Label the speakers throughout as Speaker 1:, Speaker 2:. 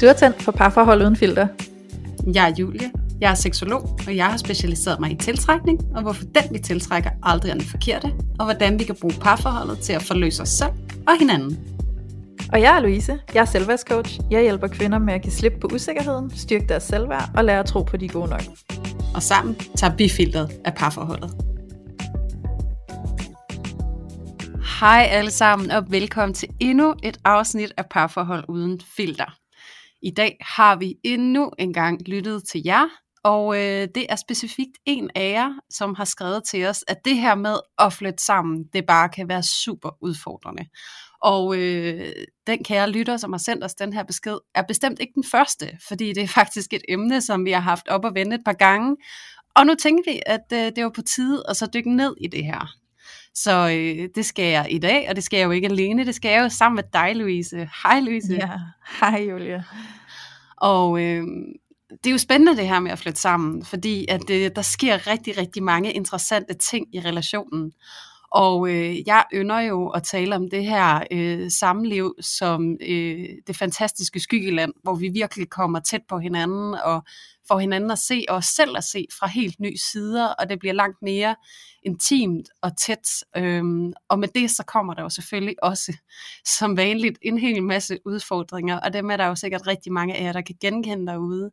Speaker 1: Du er tændt for parforhold uden filter.
Speaker 2: Jeg er Julie. Jeg er seksolog, og jeg har specialiseret mig i tiltrækning, og hvorfor den vi tiltrækker aldrig er den forkerte, og hvordan vi kan bruge parforholdet til at forløse os selv og hinanden.
Speaker 1: Og jeg er Louise. Jeg er selvværdscoach. Jeg hjælper kvinder med at give slip på usikkerheden, styrke deres selvværd og lære at tro på, de gode nok.
Speaker 2: Og sammen tager vi filteret af parforholdet. Hej alle sammen, og velkommen til endnu et afsnit af Parforhold Uden Filter. I dag har vi endnu en gang lyttet til jer, og øh, det er specifikt en af jer, som har skrevet til os, at det her med at flytte sammen, det bare kan være super udfordrende. Og øh, den kære lytter, som har sendt os den her besked, er bestemt ikke den første, fordi det er faktisk et emne, som vi har haft op og vende et par gange. Og nu tænker vi, at øh, det var på tide at så dykke ned i det her. Så øh, det skal jeg i dag, og det skal jeg jo ikke alene, det skal jeg jo sammen med dig, Louise. Hej, Louise.
Speaker 1: Ja, hej Julia.
Speaker 2: Og øh, det er jo spændende det her med at flytte sammen, fordi at øh, der sker rigtig, rigtig mange interessante ting i relationen. Og øh, jeg ynder jo at tale om det her øh, samliv som øh, det fantastiske skyggeland, hvor vi virkelig kommer tæt på hinanden og får hinanden at se, og os selv at se fra helt nye sider, og det bliver langt mere intimt og tæt. Øhm, og med det så kommer der jo selvfølgelig også som vanligt en hel masse udfordringer, og dem er der jo sikkert rigtig mange af jer, der kan genkende derude.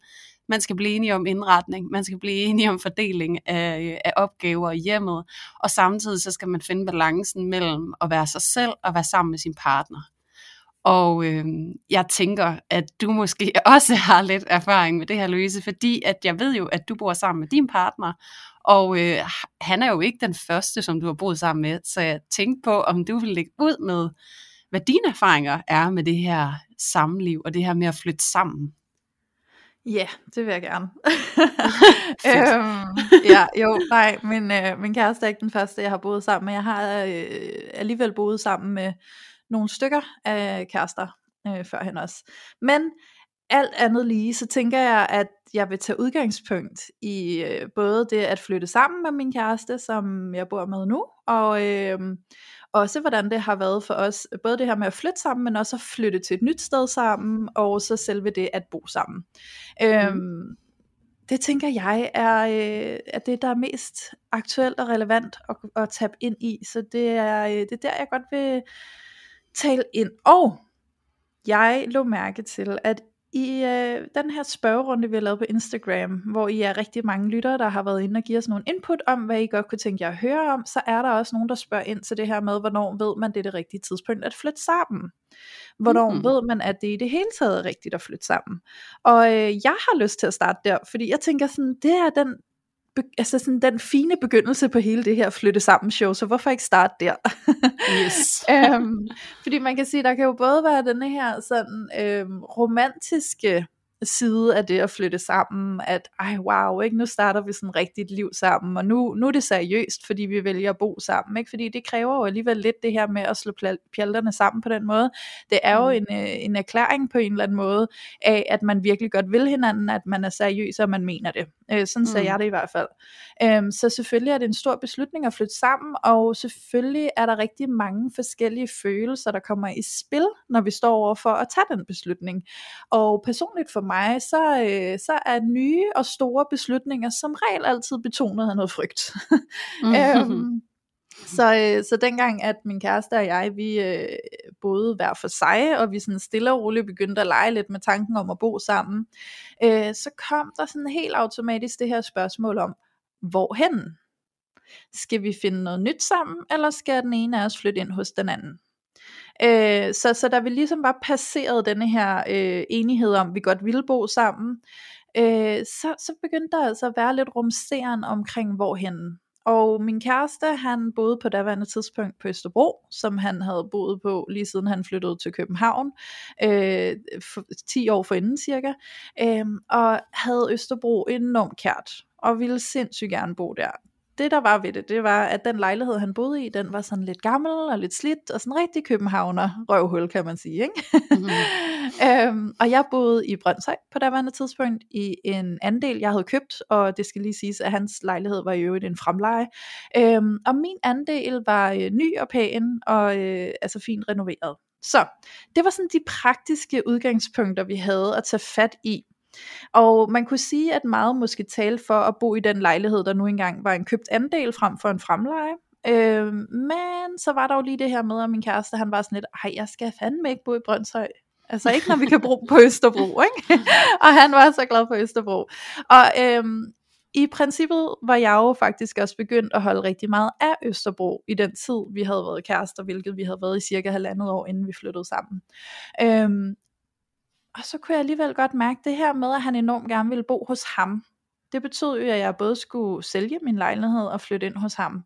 Speaker 2: Man skal blive enige om indretning, man skal blive enige om fordeling af, øh, af opgaver i hjemmet, og samtidig så skal man finde balancen mellem at være sig selv og være sammen med sin partner. Og øh, jeg tænker, at du måske også har lidt erfaring med det her, Louise, fordi at jeg ved jo, at du bor sammen med din partner, og øh, han er jo ikke den første, som du har boet sammen med, så jeg tænkte på, om du vil lægge ud med, hvad dine erfaringer er med det her samliv, og det her med at flytte sammen.
Speaker 1: Ja, det vil jeg gerne. øhm, ja, jo, nej, min, øh, min kæreste er ikke den første, jeg har boet sammen med. Jeg har øh, alligevel boet sammen med nogle stykker af kærester øh, førhen også. Men alt andet lige, så tænker jeg, at jeg vil tage udgangspunkt i øh, både det at flytte sammen med min kæreste, som jeg bor med nu, og øh, også hvordan det har været for os, både det her med at flytte sammen, men også at flytte til et nyt sted sammen, og så selve det at bo sammen. Mm. Øhm, det tænker jeg er, øh, er det, der er mest aktuelt og relevant at, at tabe ind i, så det er, øh, det er der, jeg godt vil tale ind. Og jeg lå mærke til, at i øh, den her spørgerunde, vi har lavet på Instagram, hvor I er rigtig mange lyttere, der har været inde og givet os nogle input om, hvad I godt kunne tænke jer at høre om, så er der også nogen, der spørger ind til det her med, hvornår ved man det er det rigtige tidspunkt at flytte sammen. Hvornår mm. ved man, at det i det hele taget er rigtigt at flytte sammen. Og øh, jeg har lyst til at starte der, fordi jeg tænker sådan, det er den altså sådan den fine begyndelse på hele det her flytte sammen show, så hvorfor ikke starte der?
Speaker 2: yes.
Speaker 1: øhm, fordi man kan sige, der kan jo både være den her sådan øhm, romantiske side af det at flytte sammen, at ej wow, ikke? nu starter vi sådan rigtigt liv sammen, og nu, nu er det seriøst, fordi vi vælger at bo sammen, ikke? fordi det kræver jo alligevel lidt det her med at slå pjalterne sammen på den måde. Det er jo mm. en, øh, en erklæring på en eller anden måde af, at man virkelig godt vil hinanden, at man er seriøs, og man mener det. Øh, sådan ser mm. jeg det i hvert fald. Øhm, så selvfølgelig er det en stor beslutning at flytte sammen, og selvfølgelig er der rigtig mange forskellige følelser, der kommer i spil, når vi står over for at tage den beslutning. Og personligt for mig, så, øh, så er nye og store beslutninger som regel altid betonet af noget frygt. Mm. øhm, så, øh, så dengang, at min kæreste og jeg, vi øh, boede hver for sig, og vi sådan stille og roligt begyndte at lege lidt med tanken om at bo sammen, øh, så kom der sådan helt automatisk det her spørgsmål om, hvorhen? Skal vi finde noget nyt sammen, eller skal den ene af os flytte ind hos den anden? Øh, så, så da vi ligesom var passeret denne her øh, enighed om, at vi godt ville bo sammen, øh, så, så begyndte der altså at være lidt rumsteren omkring hvorhen. Og min kæreste, han boede på daværende tidspunkt på Østerbro, som han havde boet på lige siden han flyttede til København, øh, for, 10 år forinden cirka, øh, og havde Østerbro enormt kært, og ville sindssygt gerne bo der det der var ved det, det var, at den lejlighed, han boede i, den var sådan lidt gammel og lidt slidt, og sådan rigtig københavner røvhul, kan man sige. Ikke? Mm-hmm. øhm, og jeg boede i Brøndshøj på daværende tidspunkt i en andel, jeg havde købt, og det skal lige siges, at hans lejlighed var i øvrigt en fremleje. Øhm, og min andel var øh, ny og pæn, og øh, altså fint renoveret. Så det var sådan de praktiske udgangspunkter, vi havde at tage fat i. Og man kunne sige, at meget måske tale for at bo i den lejlighed, der nu engang var en købt andel frem for en fremleje. Øh, men så var der jo lige det her med, at min kæreste, han var sådan lidt, ej, jeg skal fandme ikke bo i Brøndshøj. Altså ikke når vi kan bo på Østerbro, ikke? og han var så glad på Østerbro. Og øhm, i princippet var jeg jo faktisk også begyndt at holde rigtig meget af Østerbro i den tid, vi havde været kærester, hvilket vi havde været i cirka halvandet år, inden vi flyttede sammen. Øhm, og så kunne jeg alligevel godt mærke det her med, at han enormt gerne ville bo hos ham. Det betød jo, at jeg både skulle sælge min lejlighed og flytte ind hos ham.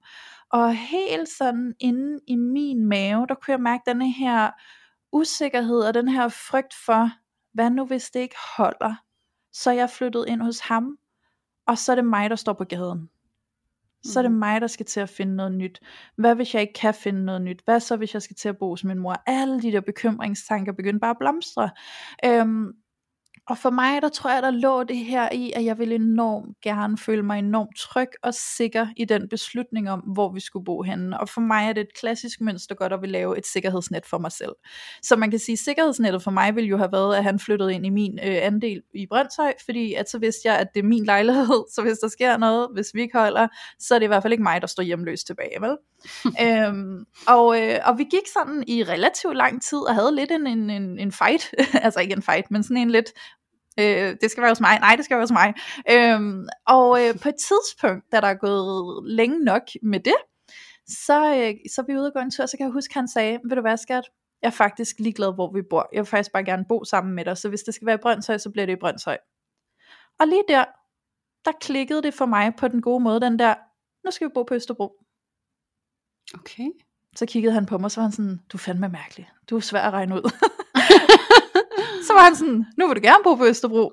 Speaker 1: Og helt sådan inde i min mave, der kunne jeg mærke denne her usikkerhed og den her frygt for, hvad nu hvis det ikke holder? Så jeg flyttede ind hos ham, og så er det mig, der står på gaden. Så er det mm. mig, der skal til at finde noget nyt. Hvad hvis jeg ikke kan finde noget nyt? Hvad så, hvis jeg skal til at bo hos min mor? Alle de der bekymringstanker begynder bare at blomstre. Øhm, og for mig, der tror jeg, der lå det her i, at jeg ville enormt gerne føle mig enormt tryg og sikker i den beslutning om, hvor vi skulle bo henne. Og for mig er det et klassisk mønster godt at vil lave et sikkerhedsnet for mig selv. Så man kan sige, at sikkerhedsnettet for mig ville jo have været, at han flyttede ind i min øh, andel i Brøndshøj, fordi at så vidste jeg, at det er min lejlighed, så hvis der sker noget, hvis vi ikke holder, så er det i hvert fald ikke mig, der står hjemløs tilbage, vel? øhm, og, øh, og vi gik sådan i relativt lang tid og havde lidt en, en, en, en fight, altså ikke en fight, men sådan en lidt øh, det skal være hos mig, nej det skal være hos mig. Øhm, og øh, på et tidspunkt, da der er gået længe nok med det, så, øh, så er vi ude og gå en tur, så kan jeg huske, at han sagde, ved du hvad skat, jeg er faktisk ligeglad, hvor vi bor. Jeg vil faktisk bare gerne bo sammen med dig, så hvis det skal være i Brøndshøj, så bliver det i Brøndshøj. Og lige der, der klikkede det for mig på den gode måde, den der, nu skal vi bo på Østerbro.
Speaker 2: Okay.
Speaker 1: Så kiggede han på mig, så var han sådan, du er fandme mærkelig. Du er svær at regne ud. så var han sådan, nu vil du gerne bo på Østerbro.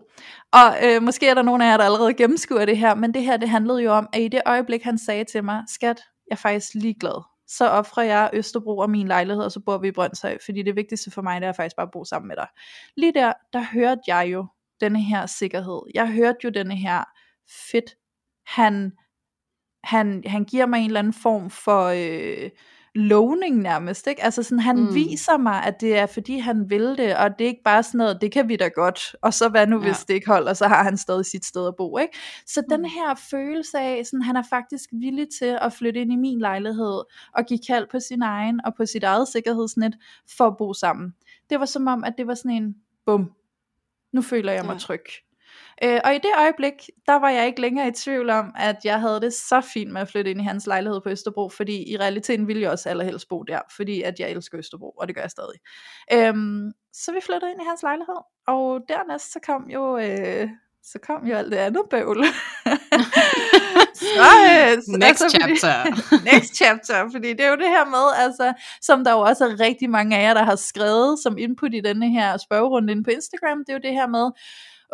Speaker 1: Og øh, måske er der nogen af jer, der allerede gennemskuer det her, men det her, det handlede jo om, at i det øjeblik, han sagde til mig, skat, jeg er faktisk ligeglad. Så offrer jeg Østerbro og min lejlighed, og så bor vi i Brøndshøj, fordi det vigtigste for mig, det er faktisk bare at bo sammen med dig. Lige der, der hørte jeg jo denne her sikkerhed. Jeg hørte jo denne her fedt. Han, han, han giver mig en eller anden form for... Øh, lovning nærmest, ikke? Altså sådan, han mm. viser mig, at det er fordi han vil det, og det er ikke bare sådan noget, det kan vi da godt, og så hvad nu ja. hvis det ikke holder, så har han stadig sit sted at bo, ikke? Så mm. den her følelse af, sådan, han er faktisk villig til at flytte ind i min lejlighed, og give kald på sin egen, og på sit eget sikkerhedsnet, for at bo sammen. Det var som om, at det var sådan en, bum, nu føler jeg mig ja. tryg. Øh, og i det øjeblik, der var jeg ikke længere i tvivl om, at jeg havde det så fint med at flytte ind i hans lejlighed på Østerbro, fordi i realiteten ville jeg også allerhelst bo der, fordi at jeg elsker Østerbro, og det gør jeg stadig. Øhm, så vi flyttede ind i hans lejlighed, og dernæst så kom jo... Øh, så kom jo alt det andet bøvl.
Speaker 2: så, øh, next altså, chapter.
Speaker 1: Fordi, next chapter, fordi det er jo det her med, altså, som der jo også er rigtig mange af jer, der har skrevet som input i denne her spørgerunde inde på Instagram, det er jo det her med,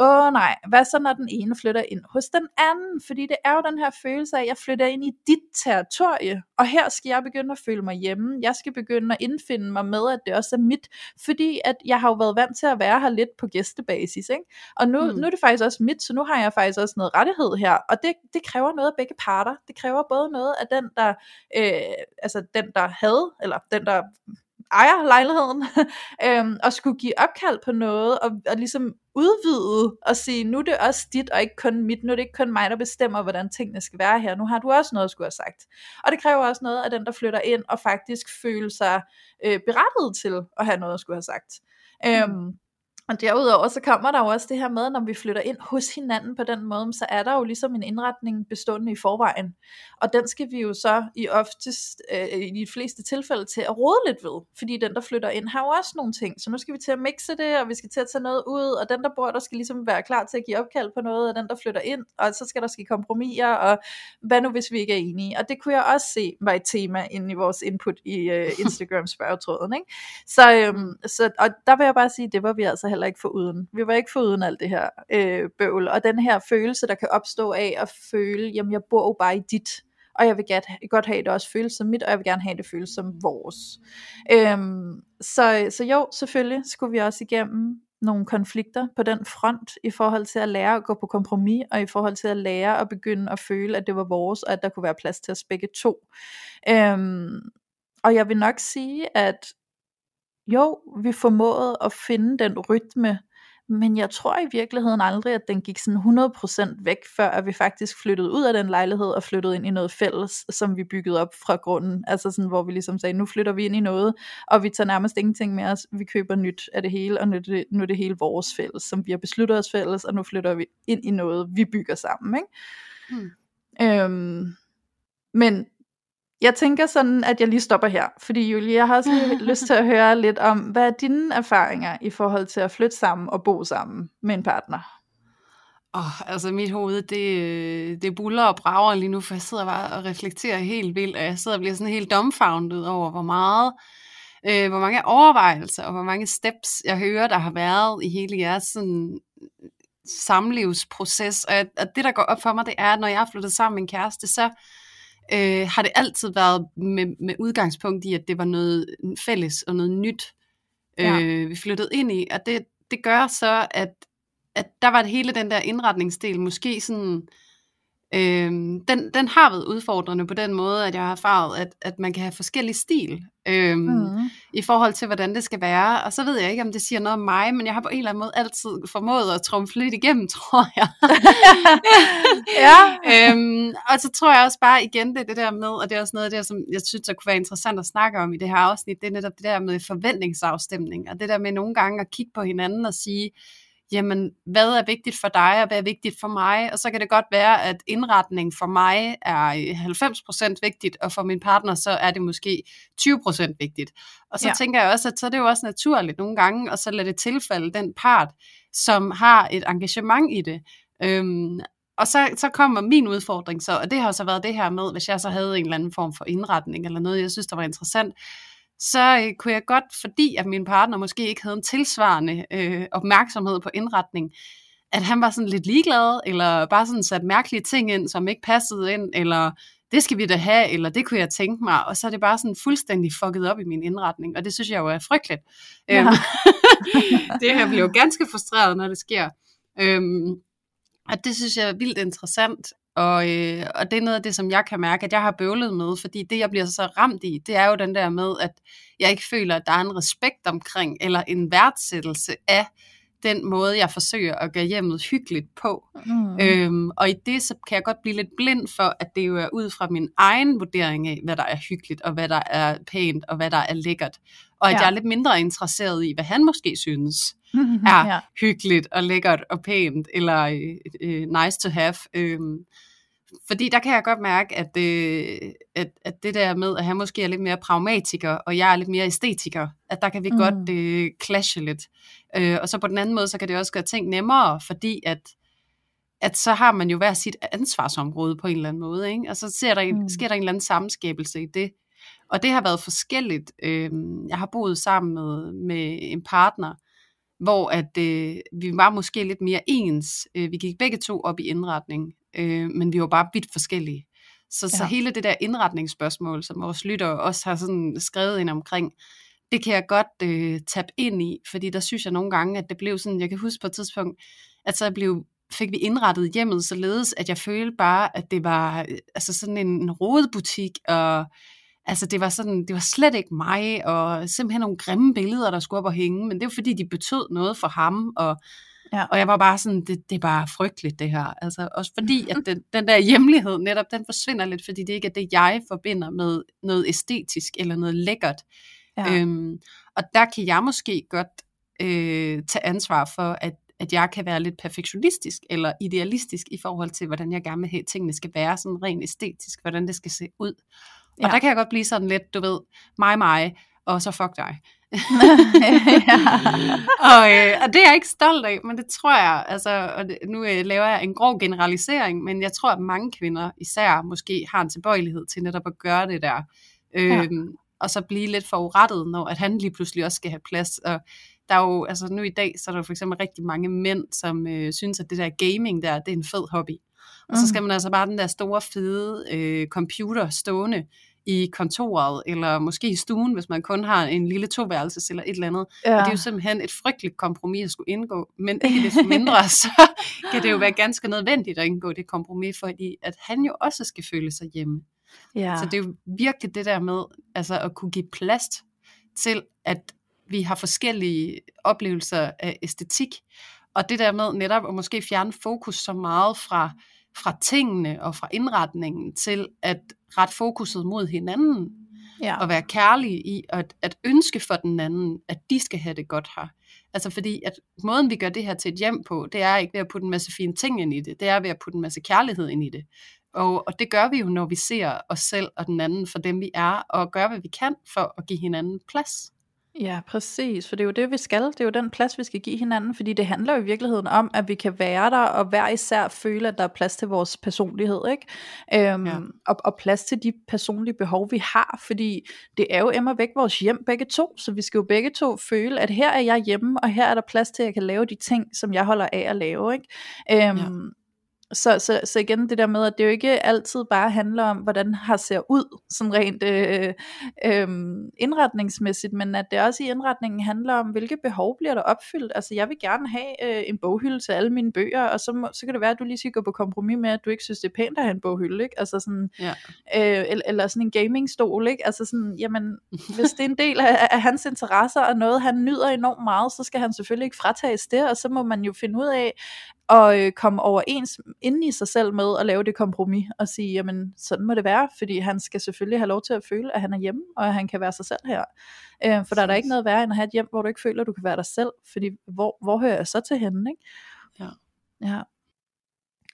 Speaker 1: åh nej, hvad så når den ene flytter ind hos den anden? Fordi det er jo den her følelse af, at jeg flytter ind i dit territorie, og her skal jeg begynde at føle mig hjemme. Jeg skal begynde at indfinde mig med, at det også er mit, fordi at jeg har jo været vant til at være her lidt på gæstebasis, ikke? Og nu, mm. nu er det faktisk også mit, så nu har jeg faktisk også noget rettighed her, og det, det kræver noget af begge parter. Det kræver både noget af den, der, øh, altså den, der havde, eller den, der ejer lejligheden, øhm, og skulle give opkald på noget, og, og ligesom udvide og sige, nu er det også dit, og ikke kun mit, nu er det ikke kun mig, der bestemmer, hvordan tingene skal være her, nu har du også noget at skulle have sagt. Og det kræver også noget af den, der flytter ind, og faktisk føler sig øh, berettiget til at have noget at skulle have sagt. Mm. Øhm, og derudover så kommer der jo også det her med, når vi flytter ind hos hinanden på den måde, så er der jo ligesom en indretning bestående i forvejen. Og den skal vi jo så i oftest, øh, i de fleste tilfælde til at rode lidt ved. Fordi den, der flytter ind, har jo også nogle ting. Så nu skal vi til at mixe det, og vi skal til at tage noget ud, og den, der bor der, skal ligesom være klar til at give opkald på noget, og den, der flytter ind, og så skal der ske kompromiser, og hvad nu, hvis vi ikke er enige. Og det kunne jeg også se var et tema inde i vores input i øh, Instagram spørgetråden. Ikke? Så, øhm, så, og der vil jeg bare sige, det var vi altså heller ikke for uden. Vi var ikke for uden alt det her øh, bøvl. Og den her følelse, der kan opstå af at føle, jamen jeg bor jo bare i dit, og jeg vil godt, godt have det også føles som mit, og jeg vil gerne have det føles som vores. Øhm, så, så jo, selvfølgelig skulle vi også igennem nogle konflikter på den front, i forhold til at lære at gå på kompromis, og i forhold til at lære at begynde at føle, at det var vores, og at der kunne være plads til os begge to. Øhm, og jeg vil nok sige, at jo, vi formåede at finde den rytme, men jeg tror i virkeligheden aldrig, at den gik sådan 100% væk, før at vi faktisk flyttede ud af den lejlighed og flyttede ind i noget fælles, som vi byggede op fra grunden. Altså sådan, hvor vi ligesom sagde, nu flytter vi ind i noget, og vi tager nærmest ingenting med os. Vi køber nyt af det hele, og nu er det, nu er det hele vores fælles, som vi har besluttet os fælles, og nu flytter vi ind i noget, vi bygger sammen. Ikke? Hmm. Øhm, men jeg tænker sådan, at jeg lige stopper her, fordi Julie, jeg har også lyst til at høre lidt om, hvad er dine erfaringer i forhold til at flytte sammen og bo sammen med en partner?
Speaker 2: Oh, altså mit hoved, det, det buller og brager lige nu, for jeg sidder bare og reflekterer helt vildt, og jeg sidder og bliver sådan helt dumbfounded over, hvor meget, øh, hvor mange overvejelser og hvor mange steps, jeg hører, der har været i hele jeres sådan, samlivsproces. Og, og det, der går op for mig, det er, at når jeg har flyttet sammen med en kæreste, så øh, har det altid været med, med udgangspunkt i, at det var noget fælles og noget nyt, ja. øh, vi flyttede ind i. Og det, det gør så, at, at der var det hele den der indretningsdel måske sådan Øhm, den, den har været udfordrende på den måde, at jeg har erfaret, at, at man kan have forskellig stil øhm, mm. i forhold til, hvordan det skal være. Og så ved jeg ikke, om det siger noget om mig, men jeg har på en eller anden måde altid formået at trumfe lidt igennem, tror jeg. ja. øhm, og så tror jeg også bare igen, det det der med, og det er også noget af det, som jeg synes, der kunne være interessant at snakke om i det her afsnit, det er netop det der med forventningsafstemning, og det der med nogle gange at kigge på hinanden og sige, jamen, hvad er vigtigt for dig, og hvad er vigtigt for mig? Og så kan det godt være, at indretning for mig er 90% vigtigt, og for min partner, så er det måske 20% vigtigt. Og så ja. tænker jeg også, at så er det jo også naturligt nogle gange, og så lade det tilfælde den part, som har et engagement i det. Øhm, og så, så kommer min udfordring så, og det har så været det her med, hvis jeg så havde en eller anden form for indretning, eller noget, jeg synes, der var interessant, så øh, kunne jeg godt, fordi at min partner måske ikke havde en tilsvarende øh, opmærksomhed på indretning, at han var sådan lidt ligeglad, eller bare sådan sat mærkelige ting ind, som ikke passede ind, eller det skal vi da have, eller det kunne jeg tænke mig, og så er det bare sådan fuldstændig fucket op i min indretning, og det synes jeg jo er frygteligt. Ja. Øhm, det her bliver jo ganske frustreret, når det sker. Øhm, og det synes jeg er vildt interessant, og, øh, og det er noget af det, som jeg kan mærke, at jeg har bøvlet med, fordi det, jeg bliver så ramt i, det er jo den der med, at jeg ikke føler, at der er en respekt omkring, eller en værdsættelse af den måde, jeg forsøger at gøre hjemmet hyggeligt på. Mm. Øhm, og i det, så kan jeg godt blive lidt blind for, at det jo er ud fra min egen vurdering af, hvad der er hyggeligt, og hvad der er pænt, og hvad der er lækkert. Og at ja. jeg er lidt mindre interesseret i, hvad han måske synes er ja. hyggeligt og lækkert og pænt, eller øh, øh, nice to have. Øhm, fordi der kan jeg godt mærke, at, øh, at, at det der med, at han måske er lidt mere pragmatiker, og jeg er lidt mere æstetiker, at der kan vi mm. godt øh, clashe lidt. Øh, og så på den anden måde, så kan det også gøre ting nemmere, fordi at, at så har man jo hver sit ansvarsområde på en eller anden måde, ikke? og så ser der, mm. sker der en eller anden sammenskabelse i det. Og det har været forskelligt. Øh, jeg har boet sammen med, med en partner, hvor at øh, vi var måske lidt mere ens. Øh, vi gik begge to op i indretning, øh, men vi var bare vidt forskellige. Så, ja. så hele det der indretningsspørgsmål, som vores lytter også har sådan skrevet ind omkring, det kan jeg godt øh, tabe ind i, fordi der synes jeg nogle gange, at det blev sådan, jeg kan huske på et tidspunkt, at så blev, fik vi indrettet hjemmet således, at jeg følte bare, at det var øh, altså sådan en, en rodebutik, og altså det var sådan, det var slet ikke mig, og simpelthen nogle grimme billeder, der skulle op og hænge, men det var fordi, de betød noget for ham, og Ja. Og jeg var bare sådan, det, det er bare frygteligt det her. Altså, også fordi, at den, den der hjemlighed netop, den forsvinder lidt, fordi det ikke er det, jeg forbinder med noget æstetisk eller noget lækkert. Ja. Øhm, og der kan jeg måske godt øh, tage ansvar for, at, at jeg kan være lidt perfektionistisk eller idealistisk i forhold til, hvordan jeg gerne vil have, at tingene skal være sådan rent æstetisk, hvordan det skal se ud. Og ja. der kan jeg godt blive sådan lidt, du ved, mig, mig, og så fuck dig. og, øh, og det er jeg ikke stolt af, men det tror jeg, altså, og det, nu øh, laver jeg en grov generalisering, men jeg tror, at mange kvinder især måske har en tilbøjelighed til netop at gøre det der. Øh, ja. Og så blive lidt forurettet, når at han lige pludselig også skal have plads. Og der er jo, altså nu i dag, så er der for eksempel rigtig mange mænd, som øh, synes, at det der gaming der, det er en fed hobby. Og så mm. skal man altså bare den der store, fede øh, computer stående i kontoret, eller måske i stuen, hvis man kun har en lille toværelses eller et eller andet. Ja. Og det er jo simpelthen et frygteligt kompromis at skulle indgå, men ikke desto mindre, så kan det jo være ganske nødvendigt at indgå det kompromis, fordi at han jo også skal føle sig hjemme. Ja. Så det er jo virkelig det der med altså at kunne give plads til, at vi har forskellige oplevelser af æstetik. Og det der med netop at måske fjerne fokus så meget fra, fra tingene og fra indretningen til at rette fokuset mod hinanden. Ja. Og være kærlig i at, at ønske for den anden, at de skal have det godt her. Altså fordi, at måden vi gør det her til et hjem på, det er ikke ved at putte en masse fine ting ind i det, det er ved at putte en masse kærlighed ind i det. Og, og det gør vi jo, når vi ser os selv og den anden for dem, vi er, og gør, hvad vi kan for at give hinanden plads.
Speaker 1: Ja, præcis, for det er jo det, vi skal. Det er jo den plads, vi skal give hinanden, fordi det handler jo i virkeligheden om, at vi kan være der, og hver især føle, at der er plads til vores personlighed, ikke? Øhm, ja. og, og plads til de personlige behov, vi har, fordi det er jo emmer væk vores hjem begge to, så vi skal jo begge to føle, at her er jeg hjemme, og her er der plads til, at jeg kan lave de ting, som jeg holder af at lave, ikke? Øhm, ja så, så, så igen det der med, at det jo ikke altid bare handler om, hvordan har ser ud, sådan rent øh, øh, indretningsmæssigt, men at det også i indretningen handler om, hvilke behov bliver der opfyldt. Altså jeg vil gerne have øh, en boghylde til alle mine bøger, og så, må, så kan det være, at du lige skal gå på kompromis med, at du ikke synes, det er pænt at have en boghylde, ikke? Altså sådan, ja. øh, eller, eller sådan en gamingstol, ikke? Altså sådan, jamen, hvis det er en del af, af hans interesser, og noget han nyder enormt meget, så skal han selvfølgelig ikke fratages det, og så må man jo finde ud af, og øh, komme overens inden i sig selv med at lave det kompromis og sige, jamen sådan må det være, fordi han skal selvfølgelig have lov til at føle, at han er hjemme, og at han kan være sig selv her. Øh, for der er der ikke noget værre end at have et hjem, hvor du ikke føler, at du kan være dig selv, fordi hvor, hvor hører jeg så til hende, ikke? Ja. ja.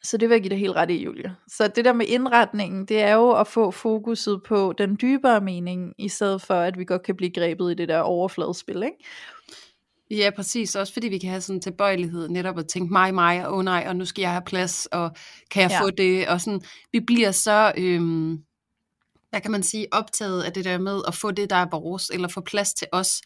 Speaker 1: Så det vil jeg give det helt ret i, Julia. Så det der med indretningen, det er jo at få fokuset på den dybere mening, i stedet for at vi godt kan blive grebet i det der overfladespil, ikke?
Speaker 2: Ja, præcis. Også fordi vi kan have sådan en tilbøjelighed netop at tænke mig, mig, og oh, nej, og nu skal jeg have plads, og kan jeg ja. få det? Og sådan, vi bliver så, øhm, hvad kan man sige, optaget af det der med at få det, der er vores, eller få plads til os.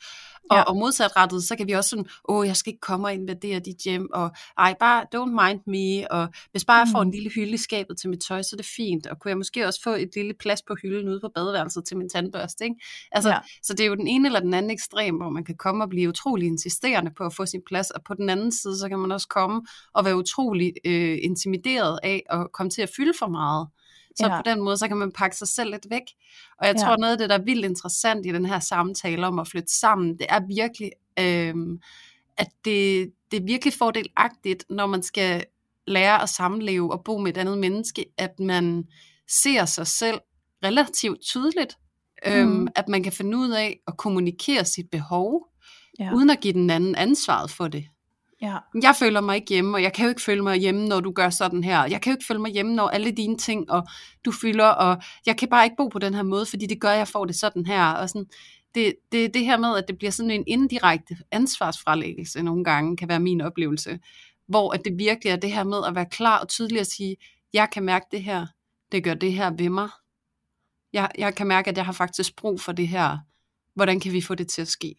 Speaker 2: Og, ja. og modsatrettet, så kan vi også sådan, åh, jeg skal ikke komme og invadere dit hjem, og ej, bare don't mind me, og hvis bare jeg får en mm. lille hylde i skabet til mit tøj, så er det fint, og kunne jeg måske også få et lille plads på hylden ude på badeværelset til min tandbørste, ikke? Altså, ja. så det er jo den ene eller den anden ekstrem, hvor man kan komme og blive utrolig insisterende på at få sin plads, og på den anden side, så kan man også komme og være utrolig øh, intimideret af at komme til at fylde for meget. Så ja. på den måde, så kan man pakke sig selv lidt væk. Og jeg ja. tror, noget af det, der er vildt interessant i den her samtale om at flytte sammen, det er virkelig, øh, at det, det er virkelig fordelagtigt, når man skal lære at samleve og bo med et andet menneske, at man ser sig selv relativt tydeligt. Øhm, mm. Øhm, at man kan finde ud af at kommunikere sit behov, ja. uden at give den anden ansvaret for det. Ja. Jeg føler mig ikke hjemme, og jeg kan jo ikke føle mig hjemme, når du gør sådan her. Jeg kan jo ikke føle mig hjemme, når alle dine ting, og du fylder, og jeg kan bare ikke bo på den her måde, fordi det gør, at jeg får det sådan her. Og sådan, det, det, det her med, at det bliver sådan en indirekte ansvarsfralæggelse nogle gange, kan være min oplevelse. Hvor at det virkelig er det her med at være klar og tydelig at sige, jeg kan mærke det her, det gør det her ved mig. Jeg, jeg kan mærke, at jeg har faktisk brug for det her. Hvordan kan vi få det til at ske?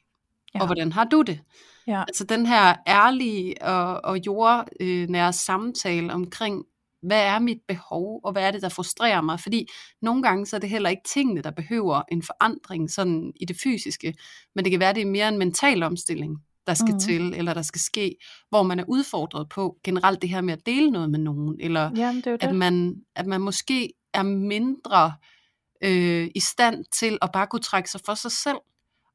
Speaker 2: Ja. Og hvordan har du det? Ja. Altså den her ærlige og, og jordnære samtale omkring, hvad er mit behov, og hvad er det, der frustrerer mig? Fordi nogle gange så er det heller ikke tingene, der behøver en forandring sådan i det fysiske, men det kan være, det er mere en mental omstilling, der skal mm. til, eller der skal ske, hvor man er udfordret på generelt det her med at dele noget med nogen, eller Jamen, det det. At, man, at man måske er mindre øh, i stand til at bare kunne trække sig for sig selv,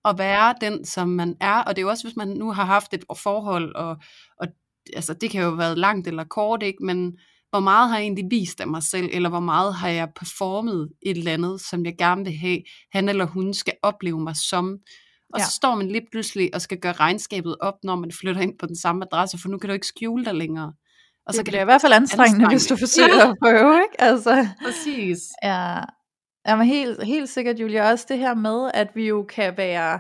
Speaker 2: at være den, som man er. Og det er jo også, hvis man nu har haft et forhold, og, og altså, det kan jo have været langt eller kort, ikke? men hvor meget har jeg egentlig vist af mig selv, eller hvor meget har jeg performet et eller andet, som jeg gerne vil have, han eller hun skal opleve mig som. Og ja. så står man lige pludselig og skal gøre regnskabet op, når man flytter ind på den samme adresse, for nu kan du ikke skjule dig længere.
Speaker 1: Og så det kan det i hvert fald anstrengende, anstrengende, hvis du forsøger ja. at prøve, ikke? Altså,
Speaker 2: Præcis.
Speaker 1: Ja, Jamen helt, helt sikkert, Julia, også det her med, at vi jo kan være,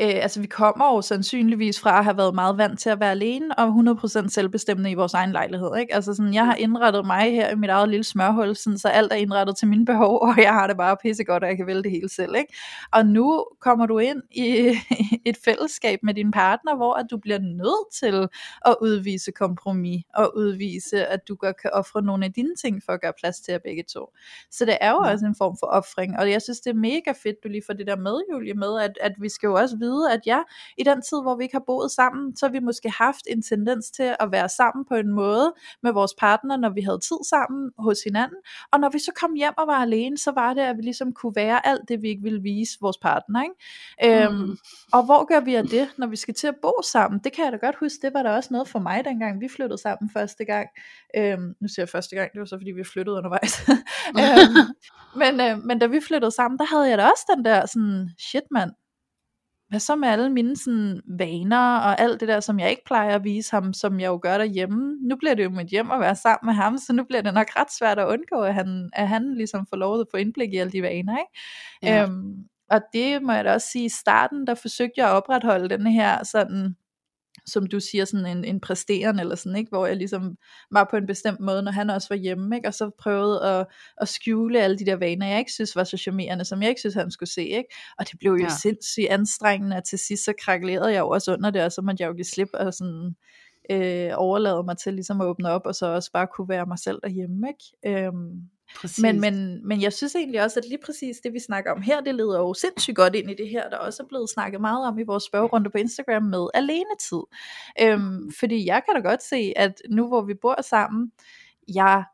Speaker 1: øh, altså vi kommer jo sandsynligvis fra at have været meget vant til at være alene, og 100% selvbestemmende i vores egen lejlighed, ikke? Altså sådan, jeg har indrettet mig her i mit eget lille smørhul, sådan, så alt er indrettet til mine behov, og jeg har det bare pissegodt, og jeg kan vælge det hele selv, ikke? Og nu kommer du ind i et fællesskab med din partner, hvor at du bliver nødt til at udvise kompromis, og udvise, at du godt kan ofre nogle af dine ting for at gøre plads til jer begge to. Så det er jo også en form for op opoffring, og jeg synes, det er mega fedt, du lige får det der med, Julie, med, at, at vi skal jo også vide, at ja, i den tid, hvor vi ikke har boet sammen, så har vi måske haft en tendens til at være sammen på en måde med vores partner, når vi havde tid sammen hos hinanden, og når vi så kom hjem og var alene, så var det, at vi ligesom kunne være alt det, vi ikke ville vise vores partner, ikke? Øhm, mm. Og hvor gør vi af det, når vi skal til at bo sammen? Det kan jeg da godt huske, det var da også noget for mig, dengang vi flyttede sammen første gang. Øhm, nu siger jeg første gang, det var så fordi vi flyttede undervejs. øhm, men, øh, men da vi flyttede sammen, der havde jeg da også den der sådan, shit mand, hvad så med alle mine sådan, vaner og alt det der, som jeg ikke plejer at vise ham, som jeg jo gør derhjemme. Nu bliver det jo mit hjem at være sammen med ham, så nu bliver det nok ret svært at undgå, at han, at han ligesom får lov at få indblik i alle de vaner. Ikke? Ja. Øhm, og det må jeg da også sige, i starten, der forsøgte jeg at opretholde den her sådan, som du siger, sådan en, en præsterende eller sådan, ikke? hvor jeg ligesom var på en bestemt måde, når han også var hjemme, ikke? og så prøvede at, at skjule alle de der vaner, jeg ikke synes var så charmerende, som jeg ikke synes, han skulle se. Ikke? Og det blev jo ja. sindssygt anstrengende, og til sidst så krakkelerede jeg jo også under det, og så måtte jeg jo give slip og sådan øh, overlade mig til ligesom at åbne op, og så også bare kunne være mig selv derhjemme. Ikke? Øhm, men, men, men jeg synes egentlig også, at lige præcis det vi snakker om her, det leder jo sindssygt godt ind i det her, der også er blevet snakket meget om i vores spørgerunde på Instagram med alenetid. Øhm, fordi jeg kan da godt se, at nu hvor vi bor sammen, jeg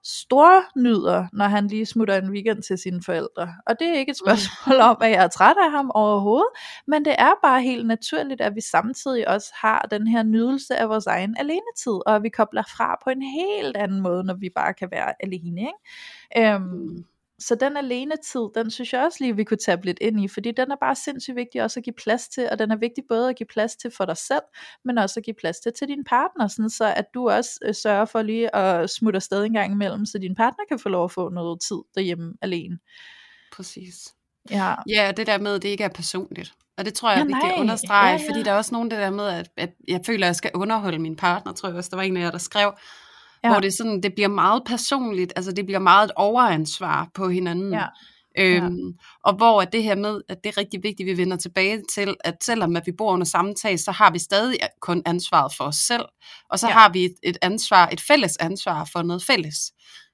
Speaker 1: nyder, når han lige smutter en weekend til sine forældre. Og det er ikke et spørgsmål om, at jeg er træt af ham overhovedet, men det er bare helt naturligt, at vi samtidig også har den her nydelse af vores egen alenetid, og at vi kobler fra på en helt anden måde, når vi bare kan være alene. Ikke? Øhm, mm så den alene tid, den synes jeg også lige, vi kunne tage lidt ind i, fordi den er bare sindssygt vigtig også at give plads til, og den er vigtig både at give plads til for dig selv, men også at give plads til til din partner, sådan så at du også øh, sørger for lige at smutte afsted en gang imellem, så din partner kan få lov at få noget tid derhjemme alene.
Speaker 2: Præcis.
Speaker 1: Ja.
Speaker 2: ja, det der med, at det ikke er personligt. Og det tror jeg ja, er vigtigt at understrege, ja, ja. fordi der er også nogen det der med, at, at jeg føler, at jeg skal underholde min partner, tror jeg også, der var en af jer, der skrev, ja. hvor det, sådan, det bliver meget personligt, altså det bliver meget et overansvar på hinanden. Ja. Øhm, ja. Og hvor at det her med, at det er rigtig vigtigt, at vi vender tilbage til, at selvom at vi bor under samme tag, så har vi stadig kun ansvaret for os selv, og så ja. har vi et, et ansvar, et fælles ansvar for noget fælles.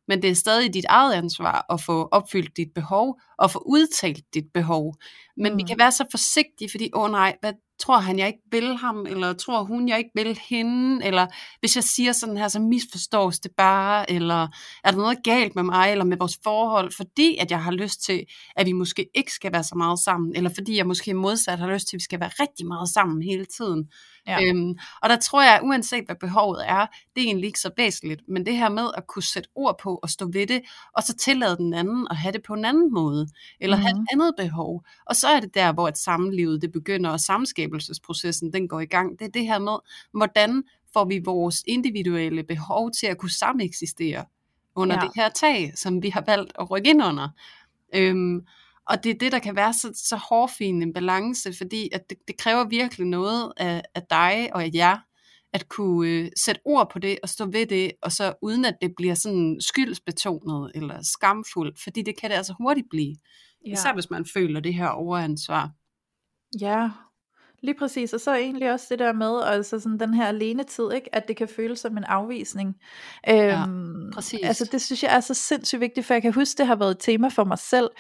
Speaker 2: Men det er stadig dit eget ansvar at få opfyldt dit behov, og få udtalt dit behov. Men mm. vi kan være så forsigtige, fordi, åh oh nej, hvad tror han, jeg ikke vil ham, eller tror hun, jeg ikke vil hende, eller hvis jeg siger sådan her, så misforstås det bare, eller er der noget galt med mig, eller med vores forhold, fordi at jeg har lyst til, at vi måske ikke skal være så meget sammen, eller fordi jeg måske modsat har lyst til, at vi skal være rigtig meget sammen hele tiden. Ja. Øhm, og der tror jeg, uanset hvad behovet er, det er egentlig ikke så væsentligt, men det her med at kunne sætte ord på og stå ved det, og så tillade den anden at have det på en anden måde, eller mm-hmm. have et mhm. andet behov, og så er det der, hvor et samlivet det begynder, og samskabelsesprocessen den går i gang. Det er det her med, hvordan får vi vores individuelle behov til at kunne sameksistere under ja. det her tag, som vi har valgt at rykke ind under. Øhm, og det er det, der kan være så, så hårfin en balance, fordi at det, det kræver virkelig noget af, af dig og af jer, at kunne øh, sætte ord på det og stå ved det, og så uden at det bliver sådan skyldsbetonet eller skamfuldt, fordi det kan det altså hurtigt blive. Ja. Især hvis man føler det her overansvar.
Speaker 1: Ja, Lige præcis, og så egentlig også det der med, altså sådan den her alenetid, ikke? at det kan føles som en afvisning.
Speaker 2: Ja, øhm, præcis.
Speaker 1: Altså det synes jeg er så sindssygt vigtigt, for jeg kan huske, det har været et tema for mig selv,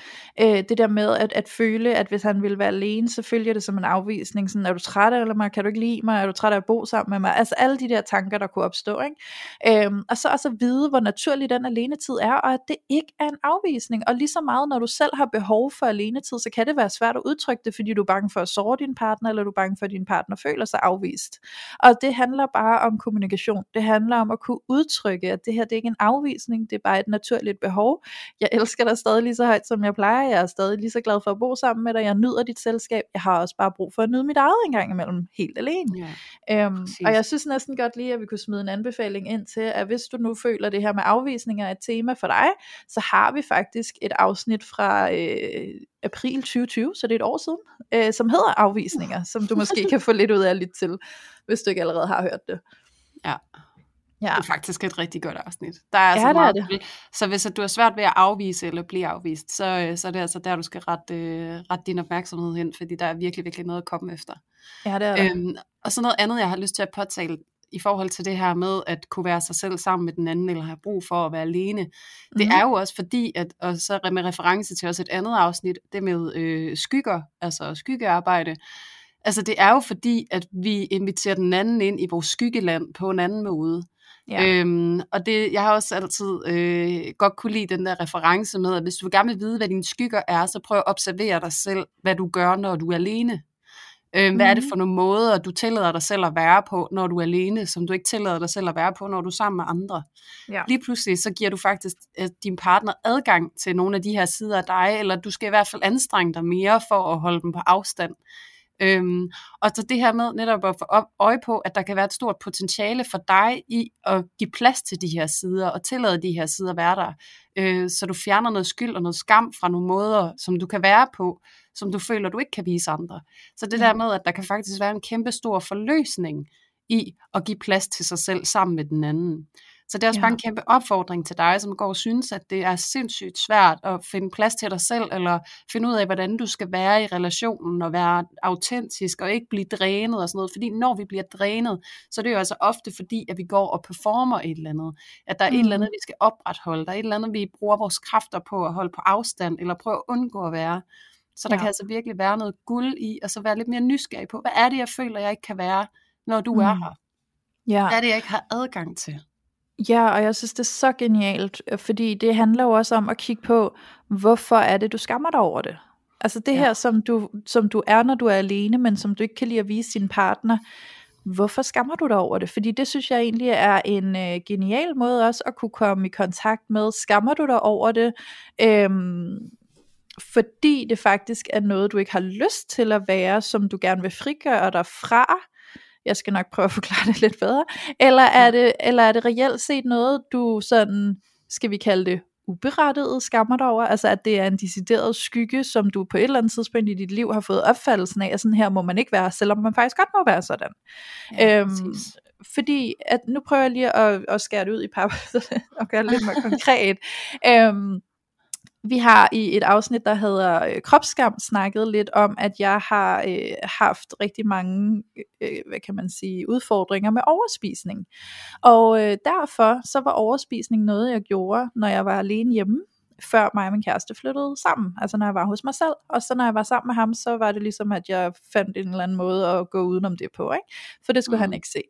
Speaker 1: øh, det der med at, at føle, at hvis han ville være alene, så følger det som en afvisning, sådan, er du træt af mig, kan du ikke lide mig, er du træt af at bo sammen med mig, altså alle de der tanker, der kunne opstå, ikke? Øhm, og så også at vide, hvor naturlig den alenetid er, og at det ikke er en afvisning, og lige så meget, når du selv har behov for alenetid, så kan det være svært at udtrykke det, fordi du er bange for at såre din partner, eller du bange for, at din partner føler sig afvist. Og det handler bare om kommunikation. Det handler om at kunne udtrykke, at det her det er ikke en afvisning, det er bare et naturligt behov. Jeg elsker dig stadig lige så højt, som jeg plejer. Jeg er stadig lige så glad for at bo sammen med dig. Jeg nyder dit selskab. Jeg har også bare brug for at nyde mit eget en gang imellem, helt alene. Ja, øhm, og jeg synes næsten godt lige, at vi kunne smide en anbefaling ind til, at hvis du nu føler, at det her med afvisninger er et tema for dig, så har vi faktisk et afsnit fra øh, april 2020, så det er et år siden, øh, som hedder Afvisninger, som du måske kan få lidt ud af lidt til, hvis du ikke allerede har hørt det.
Speaker 2: Ja. Ja. Det er faktisk et rigtig godt afsnit. Der er altså ja, meget, det er det. Så hvis du har svært ved at afvise eller blive afvist, så, øh, så er det altså der, du skal rette, øh, rette din opmærksomhed hen, fordi der er virkelig, virkelig noget at komme efter.
Speaker 1: Ja, det er det. Øhm,
Speaker 2: og så noget andet, jeg har lyst til at påtale i forhold til det her med at kunne være sig selv sammen med den anden, eller have brug for at være alene. Mm. Det
Speaker 1: Mhm.
Speaker 2: er jo også fordi, at, og så med reference til også et andet afsnit, det med øh, skygger, altså skyggearbejde, altså det er jo fordi, at vi inviterer den anden ind i vores skyggeland på en anden måde.
Speaker 1: Ja.
Speaker 2: Øhm, og det, jeg har også altid øh, godt kunne lide den der reference med, at hvis du gerne vil vide, hvad dine skygger er, så prøv at observere dig selv, hvad du gør, når du er alene. Øhm, Hvad er det
Speaker 1: Mhm.
Speaker 2: for nogle måder, du tillader dig selv at være på, når du er alene, som du ikke tillader dig selv at være på, når du er sammen med andre.
Speaker 1: Ja.
Speaker 2: Lige pludselig, så giver du faktisk øh, din partner adgang til nogle af de her sider af dig, eller du skal i hvert fald anstrenge dig mere for at holde dem på afstand. Øhm, og så det her med netop at få øje på, at der kan være et stort potentiale for dig i at give plads til de her sider, og tillade de her sider at være der, øh, så du fjerner noget skyld og noget skam fra nogle måder, som du kan være på, som du føler, du ikke kan vise andre. Så det der med, at der kan faktisk være en kæmpe stor forløsning i at give plads til sig selv sammen med den anden. Så det er også
Speaker 1: Ja.
Speaker 2: bare en kæmpe opfordring til dig, som går og synes, at det er sindssygt svært at finde plads til dig selv, eller finde ud af, hvordan du skal være i relationen, og være autentisk, og ikke blive drænet og sådan noget. Fordi når vi bliver drænet, så er det jo altså ofte fordi, at vi går og performer et eller andet. At der er mm. et eller andet, vi skal opretholde. Der er et eller andet, vi bruger vores kræfter på at holde på afstand, eller prøve at undgå at være. Så der
Speaker 1: Ja.
Speaker 2: kan altså virkelig være noget guld i, og så være lidt mere nysgerrig på, hvad er det, jeg føler, jeg ikke kan være, når du er
Speaker 1: Mm.
Speaker 2: her?
Speaker 1: Ja.
Speaker 2: Hvad er det, jeg ikke har adgang til?
Speaker 1: Ja, og jeg synes, det er så genialt, øh, fordi det handler jo også om at kigge på, hvorfor er det, du skammer dig over det? Altså det
Speaker 2: Ja.
Speaker 1: her, som du, som du er, når du er alene, men som du ikke kan lide at vise din partner, hvorfor skammer du dig over det? Fordi det synes jeg egentlig er en øh, genial måde også at kunne komme i kontakt med. Skammer du dig over det? Øhm, fordi det faktisk er noget, du ikke har lyst til at være, som du gerne vil frigøre dig fra. Jeg skal nok prøve at forklare det lidt bedre. Eller er det, eller er det reelt set noget, du sådan, skal vi kalde det, uberettiget skammer dig over? Altså at det er en decideret skygge, som du på et eller andet tidspunkt i dit liv har fået opfattelsen af, at sådan her må man ikke være, selvom man faktisk godt må være sådan. Øhm,
Speaker 2: præcis.
Speaker 1: fordi at nu prøver jeg lige at, at skære det ud i pap og gøre det lidt mere konkret. Øhm, vi har i et afsnit, der hedder øh, Kropskam, snakket lidt om, at jeg har øh, haft rigtig mange, øh, hvad kan man sige, udfordringer med overspisning. Og øh, derfor så var overspisning noget, jeg gjorde, når jeg var alene hjemme, før mig og min kæreste flyttede sammen. Altså når jeg var hos mig selv, og så når jeg var sammen med ham, så var det ligesom, at jeg fandt en eller anden måde at gå udenom det på, ikke? For det skulle mm. han ikke se.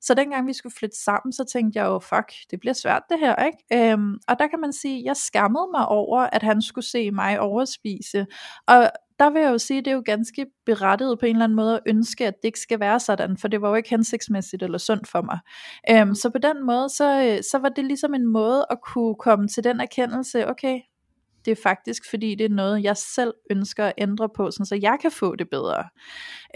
Speaker 1: Så dengang vi skulle flytte sammen, så tænkte jeg jo, fuck, det bliver svært det her, ikke? Øhm, og der kan man sige, jeg skammede mig over, at han skulle se mig overspise. Og der vil jeg jo sige, det er jo ganske berettiget på en eller anden måde at ønske, at det ikke skal være sådan, for det var jo ikke hensigtsmæssigt eller sundt for mig. Øhm, så på den måde, så, øh, så var det ligesom en måde at kunne komme til den erkendelse, okay, det er faktisk fordi, det er noget, jeg selv ønsker at ændre på, sådan så jeg kan få det bedre.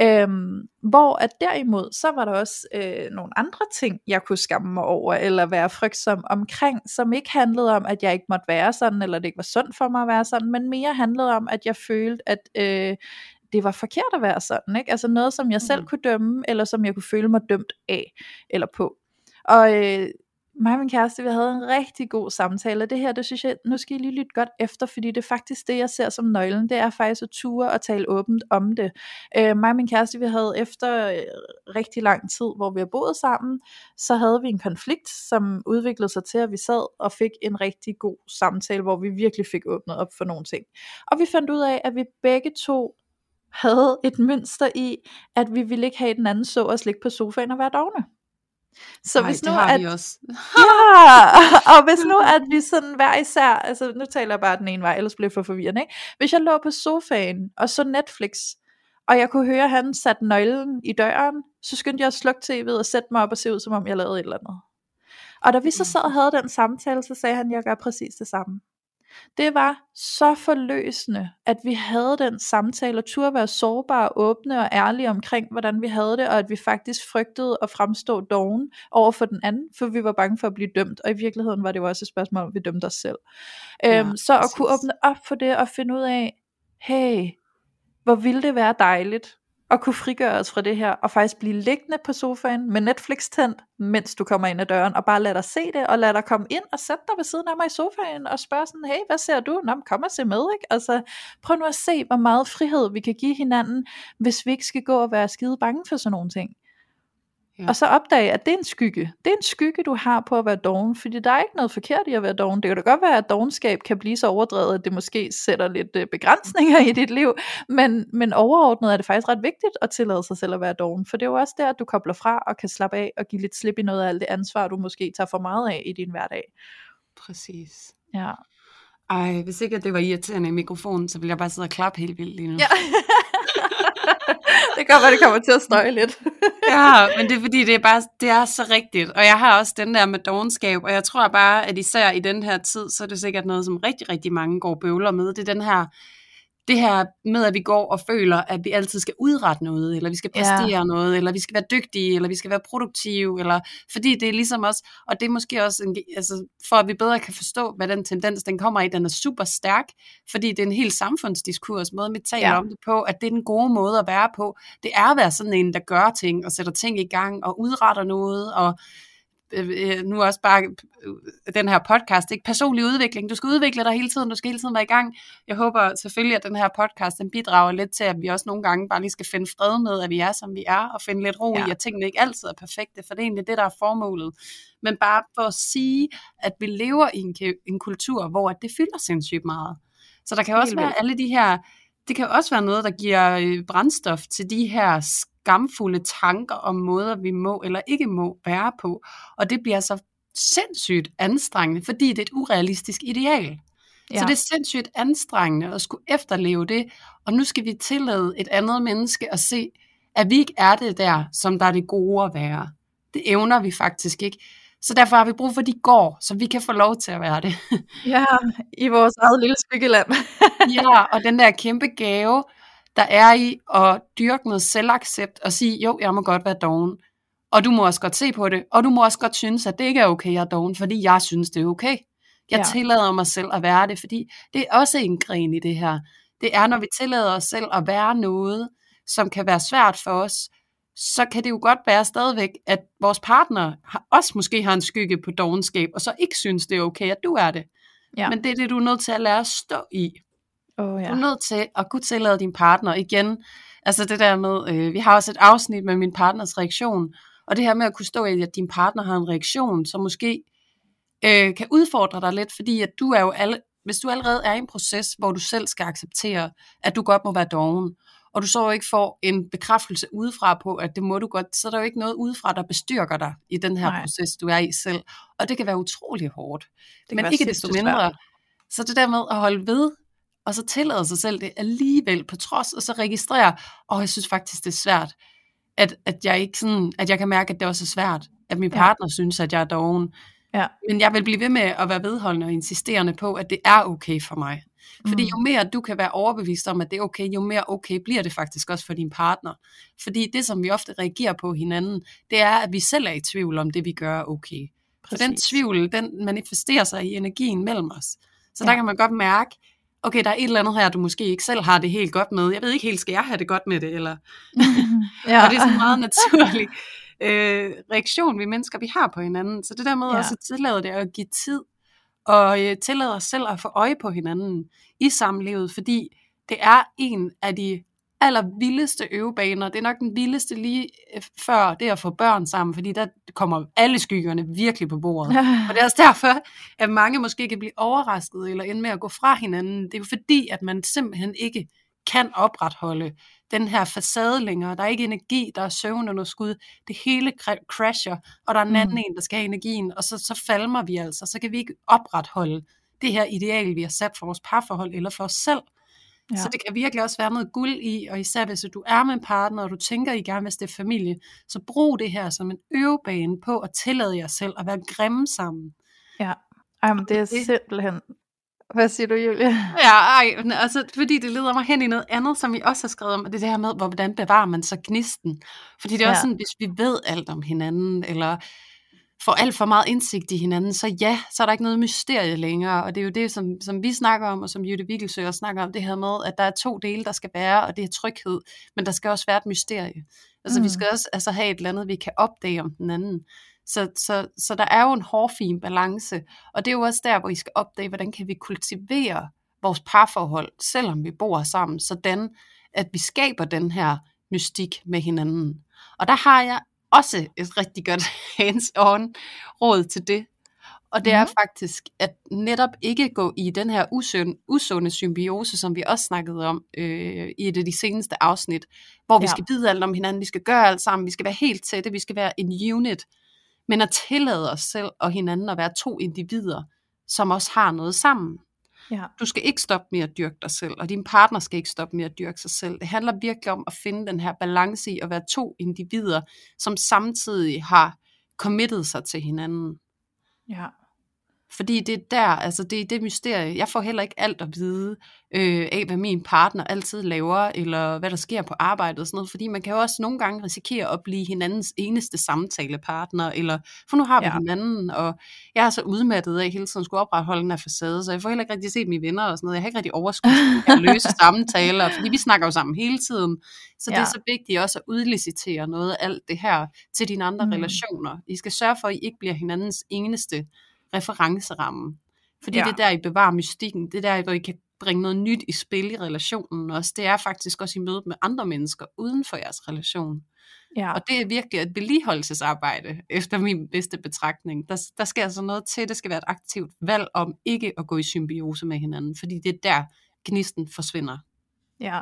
Speaker 1: Øhm, hvor at derimod, så var der også øh, nogle andre ting, jeg kunne skamme mig over, eller være frygtsom omkring, som ikke handlede om, at jeg ikke måtte være sådan, eller det ikke var sundt for mig at være sådan, men mere handlede om, at jeg følte, at øh, det var forkert at være sådan, ikke? Altså noget, som jeg selv
Speaker 2: Mhm.
Speaker 1: kunne dømme, eller som jeg kunne føle mig dømt af, eller på. Og øh, mig og min kæreste, vi havde en rigtig god samtale, og det her, det synes jeg, nu skal I lige lytte godt efter, fordi det er faktisk det, jeg ser som nøglen, det er faktisk at ture og tale åbent om det. Øh, mig og min kæreste, vi havde efter øh, rigtig lang tid, hvor vi har boet sammen, så havde vi en konflikt, som udviklede sig til, at vi sad og fik en rigtig god samtale, hvor vi virkelig fik åbnet op for nogle ting. Og vi fandt ud af, at vi begge to havde et mønster i, at vi ville ikke have, den anden så og ligge på sofaen og være dogne. Så
Speaker 2: Ej,
Speaker 1: hvis nu,
Speaker 2: det har
Speaker 1: at,
Speaker 2: vi også.
Speaker 1: Ja, og hvis nu, at vi sådan hver især, altså nu taler jeg bare den ene vej, ellers bliver det for forvirrende, ikke? Hvis jeg lå på sofaen og så Netflix, og jeg kunne høre, at han satte nøglen i døren, så skyndte jeg at slukke tv'et og sætte mig op og se ud, som om jeg lavede et eller andet. Og da vi så sad og havde den samtale, så sagde han, at jeg gør præcis det samme. Det var så forløsende, at vi havde den samtale, og turde være sårbare, åbne og ærlige omkring, hvordan vi havde det, og at vi faktisk frygtede at fremstå doven over for den anden, for vi var bange for at blive dømt, og i virkeligheden var det jo også et spørgsmål om, vi dømte os selv.
Speaker 2: Ja,
Speaker 1: øhm, så at
Speaker 2: præcis.
Speaker 1: kunne åbne op for det, og finde ud af, hey, hvor ville det være dejligt, at kunne frigøre os fra det her, og faktisk blive liggende på sofaen med Netflix tændt, mens du kommer ind ad døren, og bare lade dig se det, og lade dig komme ind og sætte dig ved siden af mig i sofaen, og spørge sådan, hey, hvad ser du? Nå, kom og se med, ikke? Altså, prøv nu at se, hvor meget frihed vi kan give hinanden, hvis vi ikke skal gå og være skide bange for sådan nogle ting. Ja. Og så opdage, at det er en skygge. Det er en skygge, du har på at være doven, fordi der er ikke noget forkert i at være doven. Det kan da godt være, at dogenskab kan blive så overdrevet, at det måske sætter lidt øh, begrænsninger i dit liv, men, men overordnet er det faktisk ret vigtigt at tillade sig selv at være doven, for det er jo også der, at du kobler fra og kan slappe af og give lidt slip i noget af alt det ansvar, du måske tager for meget af i din hverdag.
Speaker 2: Præcis.
Speaker 1: Ja.
Speaker 2: Ej, hvis ikke det var irriterende i mikrofonen, så ville jeg bare sidde og klappe helt vildt lige nu.
Speaker 1: Ja. det kan være, det kommer til at støje lidt.
Speaker 2: ja, men det er fordi, det er, bare, det er så rigtigt. Og jeg har også den der med dogenskab, og jeg tror bare, at især i den her tid, så er det sikkert noget, som rigtig, rigtig mange går bøvler med. Det er den her det her med, at vi går og føler, at vi altid skal udrette noget, eller vi skal præstere ja. noget, eller vi skal være dygtige, eller vi skal være produktive, eller fordi det er ligesom også, og det er måske også, en, altså, for at vi bedre kan forstå, hvad den tendens, den kommer i, den er super stærk, fordi det er en helt samfundsdiskurs, måde vi taler ja. om det på, at det er den gode måde at være på. Det er at være sådan en, der gør ting, og sætter ting i gang, og udretter noget, og Øh, øh, nu også bare øh, den her podcast, ikke? personlig udvikling. Du skal udvikle dig hele tiden, du skal hele tiden være i gang. Jeg håber selvfølgelig, at den her podcast den bidrager lidt til, at vi også nogle gange bare lige skal finde fred med, at vi er, som vi er, og finde lidt ro ja. i, at tingene ikke altid er perfekte, for det er egentlig det, der er formålet. Men bare for at sige, at vi lever i en, en kultur, hvor det fylder sindssygt meget. Så der kan også være alle de her, det kan også være noget, der giver brændstof til de her skamfulde tanker om måder, vi må eller ikke må være på. Og det bliver så sindssygt anstrengende, fordi det er et urealistisk ideal. Ja. Så det er sindssygt anstrengende at skulle efterleve det, og nu skal vi tillade et andet menneske at se, at vi ikke er det der, som der er det gode at være. Det evner vi faktisk ikke. Så derfor har vi brug for, at de går, så vi kan få lov til at være det.
Speaker 1: ja, i vores eget lille skyggeland.
Speaker 2: ja, og den der kæmpe gave, der er i at dyrke noget selvaccept og sige, jo, jeg må godt være doven. Og du må også godt se på det, og du må også godt synes, at det ikke er okay, jeg er doven, fordi jeg synes, det er okay. Jeg ja. tillader mig selv at være det, fordi det er også en gren i det her. Det er, når vi tillader os selv at være noget, som kan være svært for os, så kan det jo godt være stadigvæk, at vores partner også måske har en skygge på dogenskab, og så ikke synes, det er okay, at du er det. Ja. Men det er det, du er nødt til at lære at stå i.
Speaker 1: Oh, ja.
Speaker 2: Du er nødt til at kunne tillade din partner igen. Altså det der med, øh, vi har også et afsnit med min partners reaktion, og det her med at kunne stå i, at din partner har en reaktion, som måske øh, kan udfordre dig lidt, fordi at du er jo alle, hvis du allerede er i en proces, hvor du selv skal acceptere, at du godt må være doven, og du så ikke får en bekræftelse udefra på, at det må du godt, så er der jo ikke noget udefra, der bestyrker dig i den her Nej. proces, du er i selv. Og det kan være utrolig hårdt. Det Men ikke desto mindre. Svært. Så det der med at holde ved og så tillade sig selv det alligevel på trods, og så registrere, og jeg synes faktisk, det er svært, at, at, jeg ikke sådan, at jeg kan mærke, at det også er svært, at min partner ja. synes, at jeg er doven.
Speaker 1: Ja.
Speaker 2: Men jeg vil blive ved med at være vedholdende og insisterende på, at det er okay for mig. Fordi mm. jo mere du kan være overbevist om, at det er okay, jo mere okay bliver det faktisk også for din partner. Fordi det, som vi ofte reagerer på hinanden, det er, at vi selv er i tvivl om det, vi gør er okay. Præcis. For den tvivl, den manifesterer sig i energien mellem os. Så ja. der kan man godt mærke, okay, der er et eller andet her, du måske ikke selv har det helt godt med. Jeg ved ikke helt, skal jeg have det godt med det? Eller? ja. og det er sådan en meget naturlig øh, reaktion, vi mennesker vi har på hinanden. Så det der med ja. også at tillade det at give tid, og øh, tillade os selv at få øje på hinanden i samlivet, fordi det er en af de allervildeste øvebaner. Det er nok den vildeste lige øh, før det at få børn sammen, fordi der kommer alle skyggerne virkelig på bordet. Og det er også derfor, at mange måske kan blive overrasket eller ende med at gå fra hinanden. Det er jo fordi, at man simpelthen ikke kan opretholde den her facade længere. Der er ikke energi, der er søvnunderskud. Det hele crasher, og der er en anden mm. en, der skal have energien, og så, så falmer vi altså. Så kan vi ikke opretholde det her ideal, vi har sat for vores parforhold eller for os selv. Ja. Så det kan virkelig også være noget guld i, og især hvis du er med en partner, og du tænker, I gerne vil stifte familie, så brug det her som en øvebane på at tillade jer selv at være grimme sammen.
Speaker 1: Ja, Jamen, det er simpelthen... Hvad siger du, Julia?
Speaker 2: Ja, ej, altså, fordi det leder mig hen i noget andet, som vi også har skrevet om, og det er det her med, hvordan bevarer man så gnisten. Fordi det er ja. også sådan, hvis vi ved alt om hinanden, eller får alt for meget indsigt i hinanden, så ja, så er der ikke noget mysterie længere, og det er jo det, som, som vi snakker om, og som Jytte Wikkelsø også snakker om, det her med, at der er to dele, der skal være, og det er tryghed, men der skal også være et mysterie. Altså mm. vi skal også altså, have et eller andet, vi kan opdage om den anden. Så, så, så der er jo en hårfin balance, og det er jo også der, hvor I skal opdage, hvordan kan vi kultivere vores parforhold, selvom vi bor sammen, sådan at vi skaber den her mystik med hinanden. Og der har jeg også et rigtig godt hands-on råd til det. Og det er
Speaker 1: Mhm.
Speaker 2: faktisk at netop ikke gå i den her usund, usunde symbiose, som vi også snakkede om øh, i et af de seneste afsnit, hvor vi
Speaker 1: Ja.
Speaker 2: skal vide alt om hinanden, vi skal gøre alt sammen, vi skal være helt tætte, vi skal være en unit. Men at tillade os selv og hinanden at være to individer, som også har noget sammen.
Speaker 1: Ja.
Speaker 2: Du skal ikke stoppe med at dyrke dig selv, og din partner skal ikke stoppe med at dyrke sig selv. Det handler virkelig om at finde den her balance i at være to individer, som samtidig har committed sig til hinanden.
Speaker 1: Ja.
Speaker 2: Fordi det er der, altså det er det mysterie. Jeg får heller ikke alt at vide øh, af, hvad min partner altid laver, eller hvad der sker på arbejdet og sådan noget. Fordi man kan jo også nogle gange risikere at blive hinandens eneste samtalepartner, eller for nu har vi
Speaker 1: Ja.
Speaker 2: hinanden, og jeg er så udmattet af hele tiden skulle opretholde den her facade, så jeg får heller ikke rigtig set mine venner og sådan noget. Jeg har ikke rigtig overskud til at løse samtaler, fordi vi snakker jo sammen hele tiden. Så ja. det er så vigtigt også at udlicitere noget af alt det her til dine andre
Speaker 1: mm.
Speaker 2: relationer. I skal sørge for, at I ikke bliver hinandens eneste referenceramme. Fordi
Speaker 1: Ja.
Speaker 2: ja. det er der, I bevarer mystikken. Det er der, hvor I kan bringe noget nyt i spil i relationen også. Det er faktisk også i mødet med andre mennesker uden for jeres relation.
Speaker 1: Ja.
Speaker 2: Og det er virkelig et vedligeholdelsesarbejde, efter min bedste betragtning. Der, der skal altså noget til, det skal være et aktivt valg om ikke at gå i symbiose med hinanden, fordi det er der, gnisten forsvinder.
Speaker 1: Ja.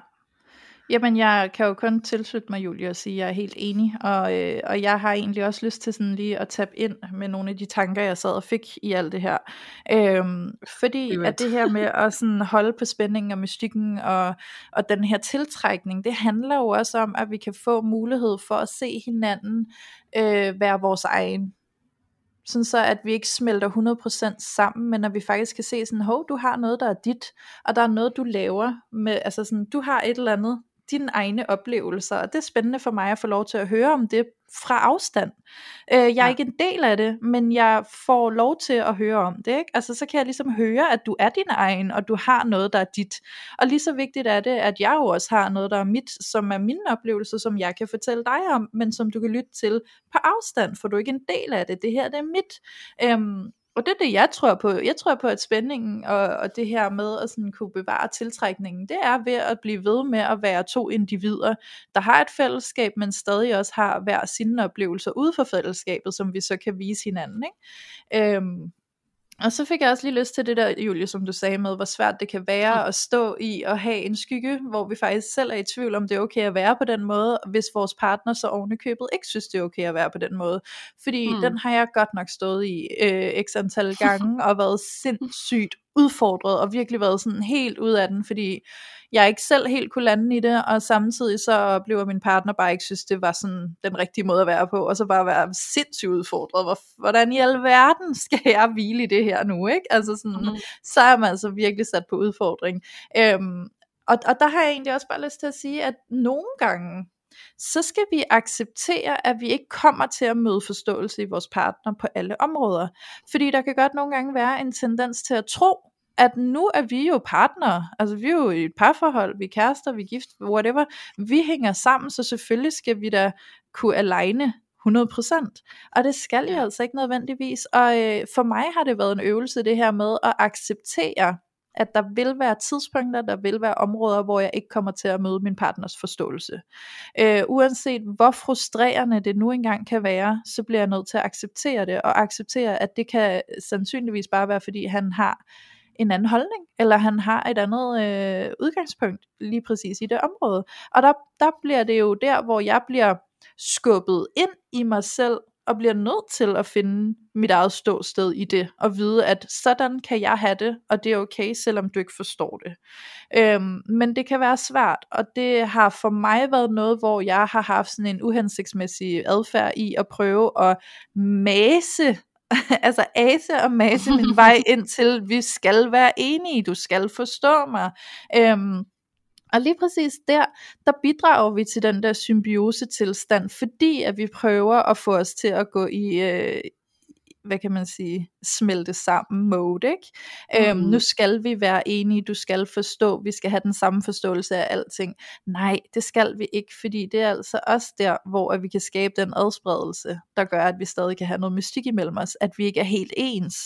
Speaker 1: Jamen, jeg kan jo kun tilslutte mig, Julie, og sige, at jeg er helt enig, og, øh, og jeg har egentlig også lyst til sådan lige at tabe ind med nogle af de tanker, jeg sad og fik i alt det her. Øhm, fordi
Speaker 2: Do
Speaker 1: at det her med at sådan holde på spændingen og mystikken og, og den her tiltrækning, det handler jo også om, at vi kan få mulighed for at se hinanden øh, være vores egen. Sådan så at vi ikke smelter 100% sammen, men at vi faktisk kan se sådan, hov, du har noget, der er dit, og der er noget, du laver med, altså sådan, du har et eller andet, dine egne oplevelser, og det er spændende for mig at få lov til at høre om det fra afstand. Øh, jeg er
Speaker 2: Ja.
Speaker 1: ikke en del af det, men jeg får lov til at høre om det, ikke? Altså så kan jeg ligesom høre, at du er din egen, og du har noget, der er dit. Og lige så vigtigt er det, at jeg jo også har noget, der er mit, som er mine oplevelser, som jeg kan fortælle dig om, men som du kan lytte til på afstand, for du er ikke en del af det. Det her, det er mit. Øhm, og det er det, jeg tror på. Jeg tror på, at spændingen og, og det her med at sådan kunne bevare tiltrækningen, det er ved at blive ved med at være to individer, der har et fællesskab, men stadig også har hver sine oplevelser ude for fællesskabet, som vi så kan vise hinanden. Ikke? Øhm, og så fik jeg også lige lyst til det der, Julie, som du sagde med, hvor svært det kan være at stå i og have en skygge, hvor vi faktisk selv er i tvivl om, det er okay at være på den måde, hvis vores partner så ovenikøbet ikke synes, det er okay at være på den måde. Fordi mm. Den har jeg godt nok stået i øh, x antal gange, og været sindssygt udfordret, og virkelig været sådan helt ud af den, fordi jeg ikke selv helt kunne lande i det, og samtidig så oplever min partner bare ikke synes, det var sådan den rigtige måde at være på, og så bare være sindssygt udfordret. Hvor, hvordan i alverden skal jeg hvile i det her nu, ikke? Altså sådan,
Speaker 2: Mm.
Speaker 1: så er man altså virkelig sat på udfordring. Øhm, og, og der har jeg egentlig også bare lyst til at sige, at nogle gange, så skal vi acceptere, at vi ikke kommer til at møde forståelse i vores partner på alle områder. Fordi der kan godt nogle gange være en tendens til at tro, at nu er vi jo partnere, altså vi er jo i et parforhold, vi er kærester, vi er gift, whatever, vi hænger sammen, så selvfølgelig skal vi da kunne aligne 100%. Og det skal jo altså ikke nødvendigvis. Og øh, for mig har det været en øvelse det her med at acceptere, at der vil være tidspunkter, der vil være områder, hvor jeg ikke kommer til at møde min partners forståelse. Øh, uanset hvor frustrerende det nu engang kan være, så bliver jeg nødt til at acceptere det, og acceptere, at det kan sandsynligvis bare være, fordi han har en anden holdning, eller han har et andet øh, udgangspunkt lige præcis i det område. Og der, der bliver det jo der, hvor jeg bliver skubbet ind i mig selv, og bliver nødt til at finde mit eget ståsted i det, og vide, at sådan kan jeg have det, og det er okay, selvom du ikke forstår det. Øhm, men det kan være svært, og det har for mig været noget, hvor jeg har haft sådan en uhensigtsmæssig adfærd i at prøve at mase altså ase og mase min vej ind til, vi skal være enige, du skal forstå mig. Øhm, og lige præcis der, der bidrager vi til den der symbiose tilstand, fordi at vi prøver at få os til at gå i, øh, hvad kan man sige, smelte sammen mode, ikke? Mm. Øhm, nu skal vi være enige, du skal forstå, vi skal have den samme forståelse af alting. Nej, det skal vi ikke, fordi det er altså også der, hvor at vi kan skabe den adspredelse, der gør, at vi stadig kan have noget mystik imellem os, at vi ikke er helt ens.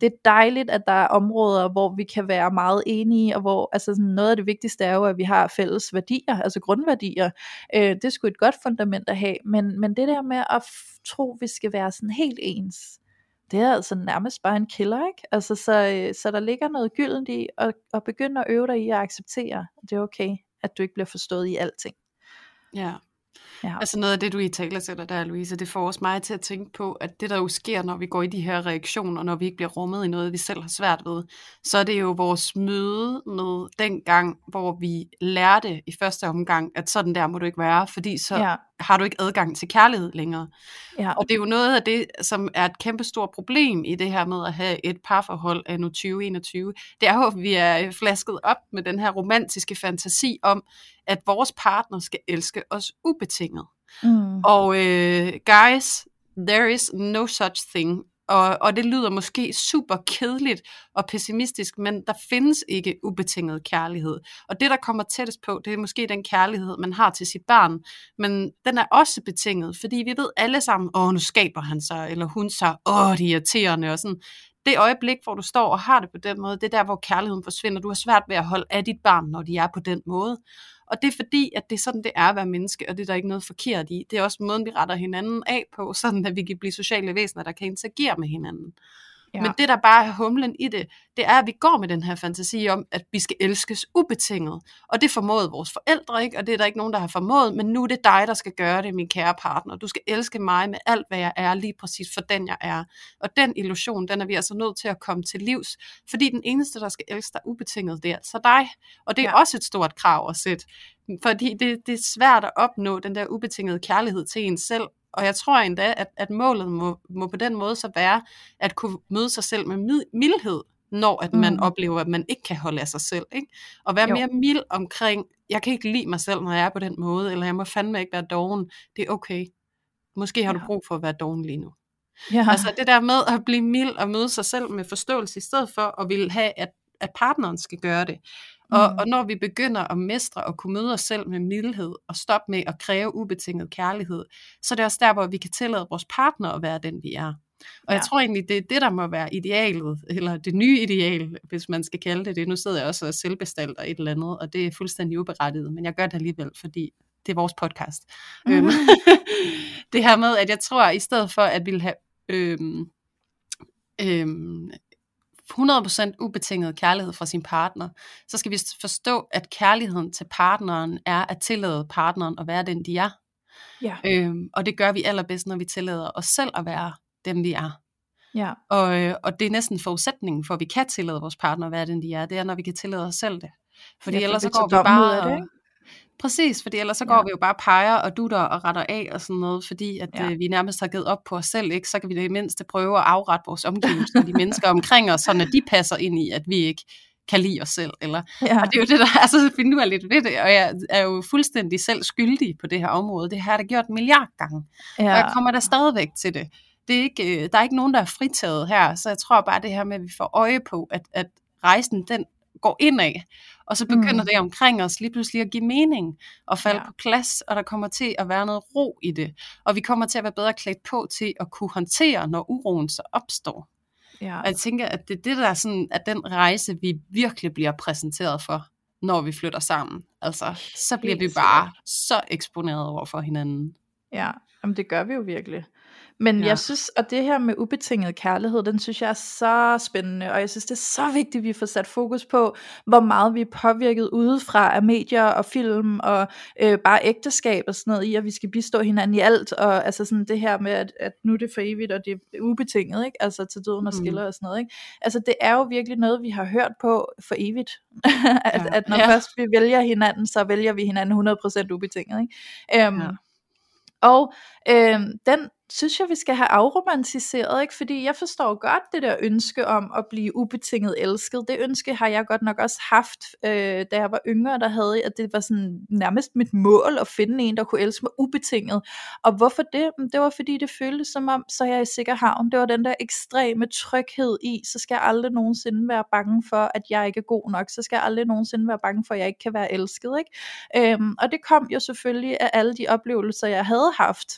Speaker 1: Det er dejligt, at der er områder, hvor vi kan være meget enige, og hvor altså sådan noget af det vigtigste er jo, at vi har fælles værdier, altså grundværdier. Øh, det sgu et godt fundament at have, men, men det der med at tro, vi skal være sådan helt ens, det er altså nærmest bare en killer, ikke? Altså, så, øh, så der ligger noget gyldent i at, at begynde at øve dig i at acceptere, at det er okay, at du ikke bliver forstået i alting.
Speaker 2: Ja. Ja. Altså noget af det, du i taler sætter der, Louise, det får også mig til at tænke på, at det der jo sker, når vi går i de her reaktioner, når vi ikke bliver rummet i noget, vi selv har svært ved, så er det jo vores møde med den gang, hvor vi lærte i første omgang, at sådan der må du ikke være, fordi så ja. Har du ikke adgang til kærlighed længere. Ja. Og det er jo noget af det, som er et kæmpe stort problem i det her med at have et parforhold af nu 2021. Det er jo, at vi er flasket op med den her romantiske fantasi om, at vores partner skal elske os ubetinget. Mm. Og uh, guys, there is no such thing. Og, og det lyder måske super kedeligt og pessimistisk, men der findes ikke ubetinget kærlighed. Og det, der kommer tættest på, det er måske den kærlighed, man har til sit barn. Men den er også betinget, fordi vi ved alle sammen, åh, nu skaber han sig, eller hun sig, åh, det er irriterende, og sådan. Det øjeblik, hvor du står og har det på den måde, det er der, hvor kærligheden forsvinder. Du har svært ved at holde af dit barn, når de er på den måde. Og det er fordi, at det er sådan, det er at være menneske, og det er der ikke noget forkert i. Det er også måden, vi retter hinanden af på, sådan at vi kan blive sociale væsener, der kan interagere med hinanden. Ja. Men det, der bare er humlen i det, det er, at vi går med den her fantasi om, at vi skal elskes ubetinget. Og det formåede vores forældre ikke, og det er der ikke nogen, der har formået, men nu er det dig, der skal gøre det, min kære partner. Du skal elske mig med alt, hvad jeg er, lige præcis for den, jeg er. Og den illusion, den er vi altså nødt til at komme til livs, fordi den eneste, der skal elske dig ubetinget, det er altså dig. Og det er ja. også et stort krav at sætte. Fordi det, det er svært at opnå den der ubetingede kærlighed til en selv, og jeg tror endda, at, at målet må, må på den måde så være, at kunne møde sig selv med mildhed, når at man mm. oplever, at man ikke kan holde af sig selv. Ikke? Og være jo. mere mild omkring, jeg kan ikke lide mig selv, når jeg er på den måde, eller jeg må fandme ikke være doven. Det er okay. Måske har ja. du brug for at være doven lige nu. Ja. Altså det der med at blive mild og møde sig selv med forståelse, i stedet for at ville have, at, at partneren skal gøre det. Og, mm. og når vi begynder at mestre og kunne møde os selv med mildhed og stoppe med at kræve ubetinget kærlighed, så er det også der, hvor vi kan tillade vores partner at være den, vi er. Og ja. jeg tror egentlig, det er det, der må være idealet, eller det nye ideal, hvis man skal kalde det det. Nu sidder jeg også og selvbestalter et eller andet, og det er fuldstændig uberettiget, men jeg gør det alligevel, fordi det er vores podcast. Mm. Øhm, det her med, at jeg tror, at i stedet for at ville have øhm, øhm, 100% ubetinget kærlighed fra sin partner, så skal vi forstå, at kærligheden til partneren er at tillade partneren at være den, de er. Ja. Øhm, og det gør vi allerbedst, når vi tillader os selv at være dem, vi er. Ja. Og, øh, og det er næsten forudsætningen for, at vi kan tillade vores partner at være den, de er. Det er, når vi kan tillade os selv det. Fordi ja, for ellers så går vi bare... Det, ikke? Præcis, fordi ellers så går ja. vi jo bare peger og dutter og retter af og sådan noget, fordi at ja. øh, vi nærmest har givet op på os selv, ikke? så kan vi det mindste prøve at afrette vores omgivelser, de mennesker omkring os, sådan at de passer ind i, at vi ikke kan lide os selv. Eller, ja. Og det er jo det, der er så finurligt ved det, og jeg er jo fuldstændig selv skyldig på det her område. Det har jeg da gjort en milliard gange, ja. og jeg kommer der stadigvæk til det. det er ikke, øh, der er ikke nogen, der er fritaget her, så jeg tror bare det her med, at vi får øje på, at, at rejsen den går indad, og så begynder mm. det omkring os lige pludselig at give mening og falde ja. på plads, og der kommer til at være noget ro i det, og vi kommer til at være bedre klædt på til at kunne håndtere, når uroen så opstår. Ja. Og jeg tænker, at det er det, der er sådan, at den rejse, vi virkelig bliver præsenteret for, når vi flytter sammen. Altså, så bliver Helt vi bare så eksponeret over for hinanden.
Speaker 1: Ja, jamen det gør vi jo virkelig. Men ja. jeg synes, og det her med ubetinget kærlighed, den synes jeg er så spændende, og jeg synes, det er så vigtigt, at vi får sat fokus på, hvor meget vi er påvirket udefra af medier og film, og øh, bare ægteskab og sådan noget, i at vi skal bistå hinanden i alt, og altså sådan det her med, at, at nu er det for evigt, og det er ubetinget, ikke? altså til døden og mm. skiller mm. og sådan noget. Ikke? Altså det er jo virkelig noget, vi har hørt på for evigt, at, ja. at når ja. først vi vælger hinanden, så vælger vi hinanden 100% ubetinget. Ikke? Um, ja. Og øh, den synes jeg, vi skal have afromantiseret, ikke? fordi jeg forstår godt det der ønske om at blive ubetinget elsket. Det ønske har jeg godt nok også haft, øh, da jeg var yngre, der havde at det var sådan nærmest mit mål at finde en, der kunne elske mig ubetinget. Og hvorfor det? Det var fordi, det føltes som om, så er jeg i sikker havn. Det var den der ekstreme tryghed i, så skal jeg aldrig nogensinde være bange for, at jeg ikke er god nok. Så skal jeg aldrig nogensinde være bange for, at jeg ikke kan være elsket. Ikke? Øhm, og det kom jo selvfølgelig af alle de oplevelser, jeg havde haft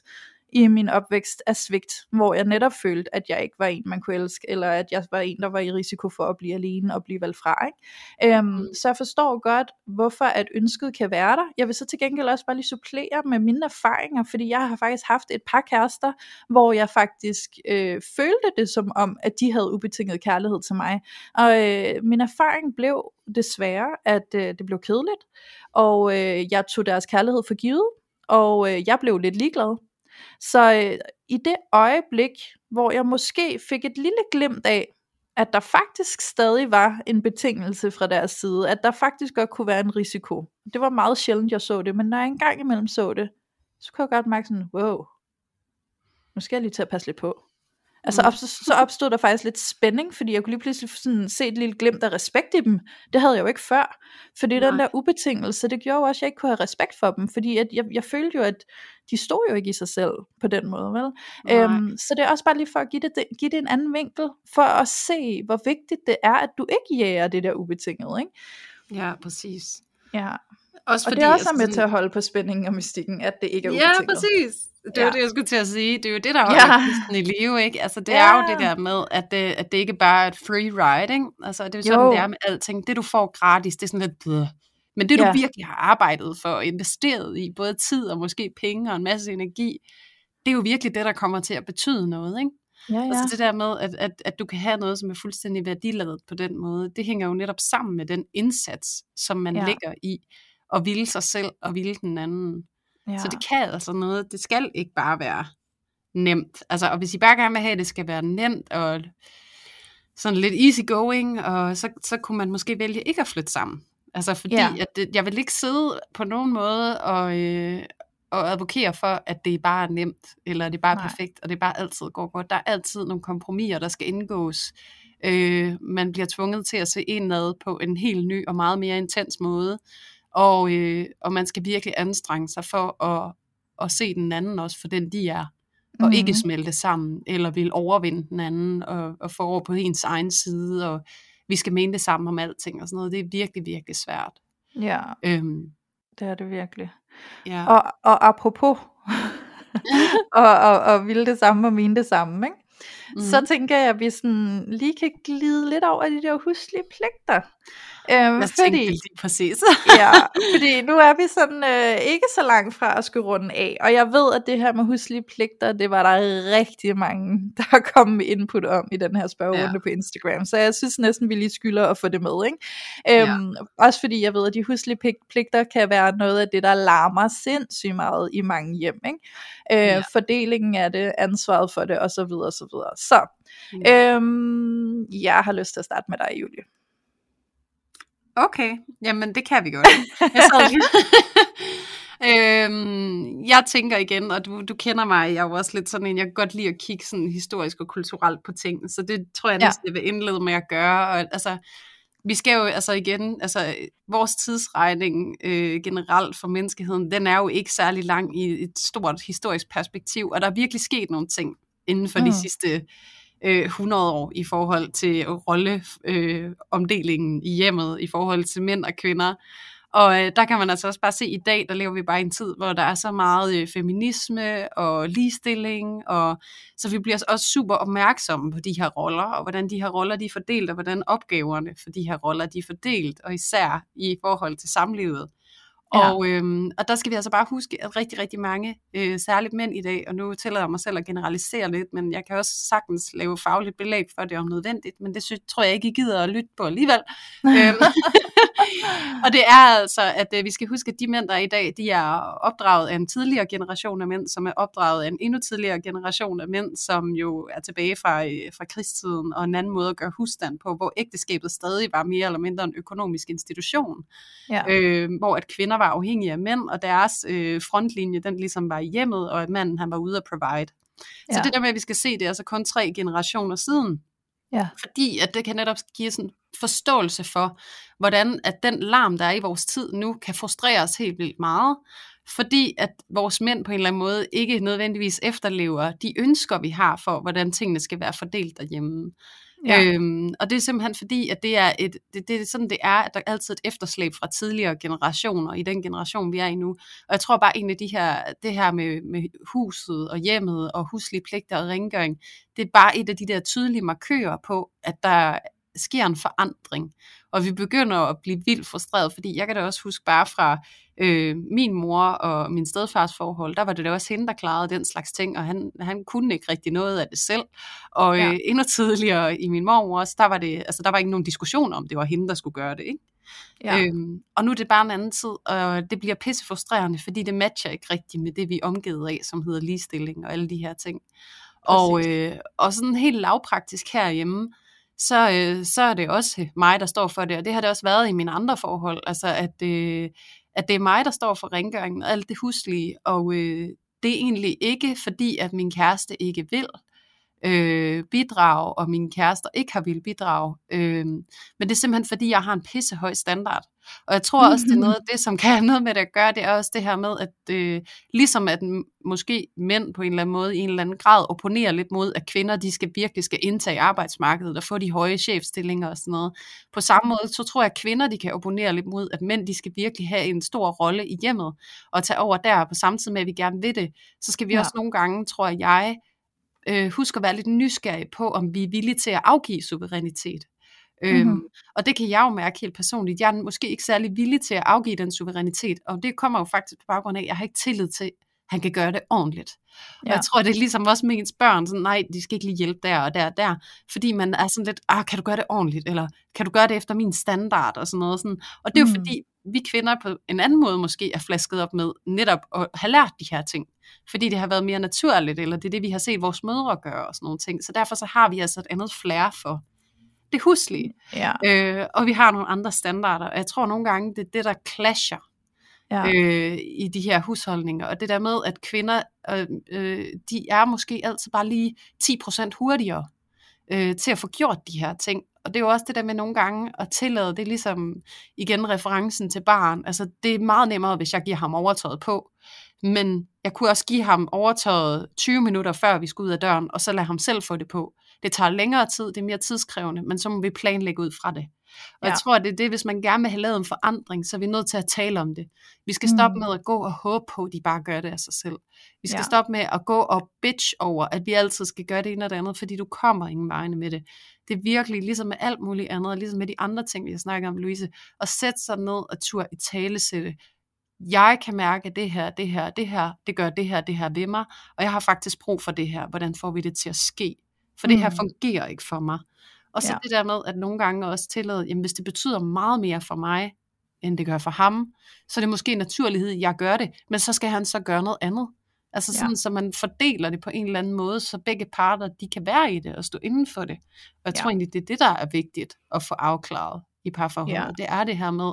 Speaker 1: i min opvækst af svigt, hvor jeg netop følte, at jeg ikke var en, man kunne elske, eller at jeg var en, der var i risiko for at blive alene og blive valgt fra. Ikke? Øhm, mm. Så jeg forstår godt, hvorfor at ønsket kan være der. Jeg vil så til gengæld også bare lige supplere med mine erfaringer, fordi jeg har faktisk haft et par kærester, hvor jeg faktisk øh, følte det som om, at de havde ubetinget kærlighed til mig. Og øh, min erfaring blev desværre, at øh, det blev kedeligt, og øh, jeg tog deres kærlighed for givet, og øh, jeg blev lidt ligeglad. Så øh, i det øjeblik, hvor jeg måske fik et lille glimt af, at der faktisk stadig var en betingelse fra deres side, at der faktisk godt kunne være en risiko. Det var meget sjældent, jeg så det, men når jeg engang imellem så det, så kunne jeg godt mærke sådan, wow, nu skal jeg lige til at passe lidt på. Altså op, så opstod der faktisk lidt spænding, fordi jeg kunne lige pludselig sådan se et lille glimt af respekt i dem. Det havde jeg jo ikke før. Fordi Nej. den der ubetingelse, det gjorde jo også, at jeg ikke kunne have respekt for dem. Fordi at jeg, jeg følte jo, at de stod jo ikke i sig selv på den måde. Vel? Øhm, så det er også bare lige for at give det, give det en anden vinkel, for at se, hvor vigtigt det er, at du ikke jager det der ubetinget. Ikke?
Speaker 2: Ja, præcis.
Speaker 1: Ja. Også og fordi, det er også altså, med til at holde på spændingen og mystikken, at det ikke er ubetinget.
Speaker 2: Ja, præcis. Det er ja. det, jeg skulle til at sige. Det er jo det, der er ja. i live, ikke? Altså, det ja. er jo det der med, at det, at det ikke bare er et free ride, ikke? Altså, det er jo sådan, jo. det er med alting. Det, du får gratis, det er sådan lidt... Bleh. Men det, du ja. virkelig har arbejdet for og investeret i, både tid og måske penge og en masse energi, det er jo virkelig det, der kommer til at betyde noget, ikke? Ja, ja. Altså det der med, at, at, at du kan have noget, som er fuldstændig værdiladet på den måde, det hænger jo netop sammen med den indsats, som man ja. lægger i at ville sig selv og ville den anden. Ja. Så det kan altså noget, det skal ikke bare være nemt. Altså, og hvis I bare gerne vil have, at det skal være nemt og sådan lidt easy going, og så, så kunne man måske vælge ikke at flytte sammen. Altså fordi, ja. at det, jeg vil ikke sidde på nogen måde og, øh, og advokere for, at det bare er nemt, eller det er bare Nej. perfekt, og det bare altid går godt. Der er altid nogle kompromiser, der skal indgås. Øh, man bliver tvunget til at se indad på en helt ny og meget mere intens måde og, øh, og man skal virkelig anstrenge sig for at, at se den anden også for den de er, og mm. ikke smelte sammen, eller vil overvinde den anden, og, og få over på ens egen side, og vi skal mene det samme om alting, og sådan noget, det er virkelig, virkelig svært.
Speaker 1: Ja, øhm, det er det virkelig. Ja. Og, og apropos, og, og, og ville det samme og mene det samme, ikke? Mm. så tænker jeg, at vi sådan lige kan glide lidt over de der huslige pligter.
Speaker 2: Øhm, jeg fordi, lige præcis.
Speaker 1: ja, fordi nu er vi sådan øh, ikke så langt fra at skulle runde af, og jeg ved, at det her med huslige pligter, det var der rigtig mange, der kom med input om i den her spørgerunde ja. på Instagram, så jeg synes næsten, vi lige skylder at få det med. Ikke? Øhm, ja. Også fordi jeg ved, at de huslige pligter kan være noget af det, der larmer sindssygt meget i mange hjem. Ikke? Øh, ja. Fordelingen af det, ansvaret for det, osv. Så, videre, så, mm. øhm, jeg har lyst til at starte med dig, Julie.
Speaker 2: Okay, jamen det kan vi godt. Jeg, øhm, jeg tænker igen, og du, du kender mig, jeg er jo også lidt sådan en, jeg kan godt lide at kigge sådan historisk og kulturelt på ting, så det tror jeg næsten, ja. jeg vil indlede med at gøre. Og, altså, vi skal jo altså igen, altså vores tidsregning øh, generelt for menneskeheden, den er jo ikke særlig lang i et stort historisk perspektiv, og der er virkelig sket nogle ting inden for mm. de sidste øh, 100 år i forhold til rolleomdelingen øh, i hjemmet, i forhold til mænd og kvinder. Og øh, der kan man altså også bare se, i dag, der lever vi bare i en tid, hvor der er så meget øh, feminisme og ligestilling, og så vi bliver også super opmærksomme på de her roller, og hvordan de her roller de er fordelt, og hvordan opgaverne for de her roller de er fordelt, og især i forhold til samlivet. Ja. Og, øhm, og der skal vi altså bare huske, at rigtig, rigtig mange, øh, særligt mænd i dag, og nu tæller jeg mig selv at generalisere lidt, men jeg kan også sagtens lave fagligt belæg for det om nødvendigt, men det synes, tror jeg ikke, I gider at lytte på alligevel. øhm, og det er altså, at øh, vi skal huske, at de mænd, der er i dag, de er opdraget af en tidligere generation af mænd, som er opdraget af en endnu tidligere generation af mænd, som jo er tilbage fra, øh, fra krigstiden, og en anden måde at gøre husstand på, hvor ægteskabet stadig var mere eller mindre en økonomisk institution, ja. øh, hvor at kvinder var afhængige af mænd, og deres øh, frontlinje, den ligesom var i hjemmet, og at manden han var ude at provide. Ja. Så det der med, at vi skal se, det er altså kun tre generationer siden.
Speaker 1: Ja.
Speaker 2: Fordi at det kan netop give sådan forståelse for, hvordan at den larm, der er i vores tid nu, kan frustrere os helt vildt meget. Fordi at vores mænd på en eller anden måde ikke nødvendigvis efterlever de ønsker, vi har for, hvordan tingene skal være fordelt derhjemme. Ja. Øhm, og det er simpelthen fordi, at det er, et, det, det er sådan, det er, at der er altid et efterslæb fra tidligere generationer i den generation, vi er i nu. Og jeg tror bare en af de her, det her med, med huset og hjemmet og huslige pligter og rengøring, det er bare et af de der tydelige markører på, at der sker en forandring. Og vi begynder at blive vildt frustreret, fordi jeg kan da også huske bare fra øh, min mor og min stedfars forhold, der var det da også hende, der klarede den slags ting, og han, han kunne ikke rigtig noget af det selv. Og ja. øh, endnu tidligere i min mor også, der var, det, altså, der var ikke nogen diskussion om, det var hende, der skulle gøre det. Ikke? Ja. Øhm, og nu er det bare en anden tid, og det bliver pisse frustrerende, fordi det matcher ikke rigtigt med det, vi er omgivet af, som hedder ligestilling og alle de her ting. Og, øh, og sådan helt lavpraktisk herhjemme, så, øh, så er det også mig, der står for det, og det har det også været i mine andre forhold, altså at, øh, at det er mig, der står for rengøringen og alt det huslige, og øh, det er egentlig ikke fordi, at min kæreste ikke vil øh, bidrage, og min kæreste ikke har vil bidrage, øh, men det er simpelthen fordi, jeg har en pissehøj standard. Og jeg tror også, det er noget af det, som kan have noget med det at gøre, det er også det her med, at øh, ligesom at måske mænd på en eller anden måde, i en eller anden grad opponerer lidt mod, at kvinder, de skal virkelig skal indtage arbejdsmarkedet og få de høje chefstillinger og sådan noget. På samme måde, så tror jeg, at kvinder, de kan opponere lidt mod, at mænd, de skal virkelig have en stor rolle i hjemmet og tage over der, på samme tid med, at vi gerne vil det. Så skal vi ja. også nogle gange, tror jeg, øh, huske at være lidt nysgerrig på, om vi er villige til at afgive suverænitet. Mm-hmm. Øhm, og det kan jeg jo mærke helt personligt. Jeg er måske ikke særlig villig til at afgive den suverænitet, og det kommer jo faktisk på baggrund af, at jeg har ikke tillid til, at han kan gøre det ordentligt. Ja. Og jeg tror, det er ligesom også med ens børn, sådan, nej, de skal ikke lige hjælpe der og der og der, fordi man er sådan lidt, ah, kan du gøre det ordentligt, eller kan du gøre det efter min standard, og sådan noget. Sådan. Og det er jo mm. fordi, vi kvinder på en anden måde måske er flasket op med netop at have lært de her ting. Fordi det har været mere naturligt, eller det er det, vi har set vores mødre gøre og sådan nogle ting. Så derfor så har vi altså et andet flair for det huslige. Ja. Øh, og vi har nogle andre standarder. Og jeg tror nogle gange, det er det, der clasher ja. øh, i de her husholdninger. Og det der med, at kvinder, øh, øh, de er måske altid bare lige 10% hurtigere øh, til at få gjort de her ting. Og det er jo også det der med nogle gange at tillade, det er ligesom igen referencen til barn. Altså det er meget nemmere, hvis jeg giver ham overtøjet på. Men jeg kunne også give ham overtøjet 20 minutter før vi skulle ud af døren, og så lade ham selv få det på. Det tager længere tid, det er mere tidskrævende, men så må vi planlægge ud fra det. Og ja. jeg tror, det er det, hvis man gerne vil have lavet en forandring, så er vi nødt til at tale om det. Vi skal stoppe mm. med at gå og håbe på, at de bare gør det af sig selv. Vi skal ja. stoppe med at gå og bitch over, at vi altid skal gøre det ene og det andet, fordi du kommer ingen vegne med det. Det er virkelig, ligesom med alt muligt andet, ligesom med de andre ting, vi har snakket om, Louise, at sætte sig ned og tur i talesætte. Jeg kan mærke det her, det her, det her, det gør det her, det her ved mig, og jeg har faktisk brug for det her. Hvordan får vi det til at ske? For mm. det her mm. fungerer ikke for mig. Og så ja. det der med, at nogle gange også tillade, jamen hvis det betyder meget mere for mig, end det gør for ham, så er det måske naturlighed, jeg gør det, men så skal han så gøre noget andet. Altså sådan, ja. så man fordeler det på en eller anden måde, så begge parter, de kan være i det og stå inden for det. Og jeg ja. tror egentlig, det er det, der er vigtigt at få afklaret i parforholdet. Ja. Det er det her med,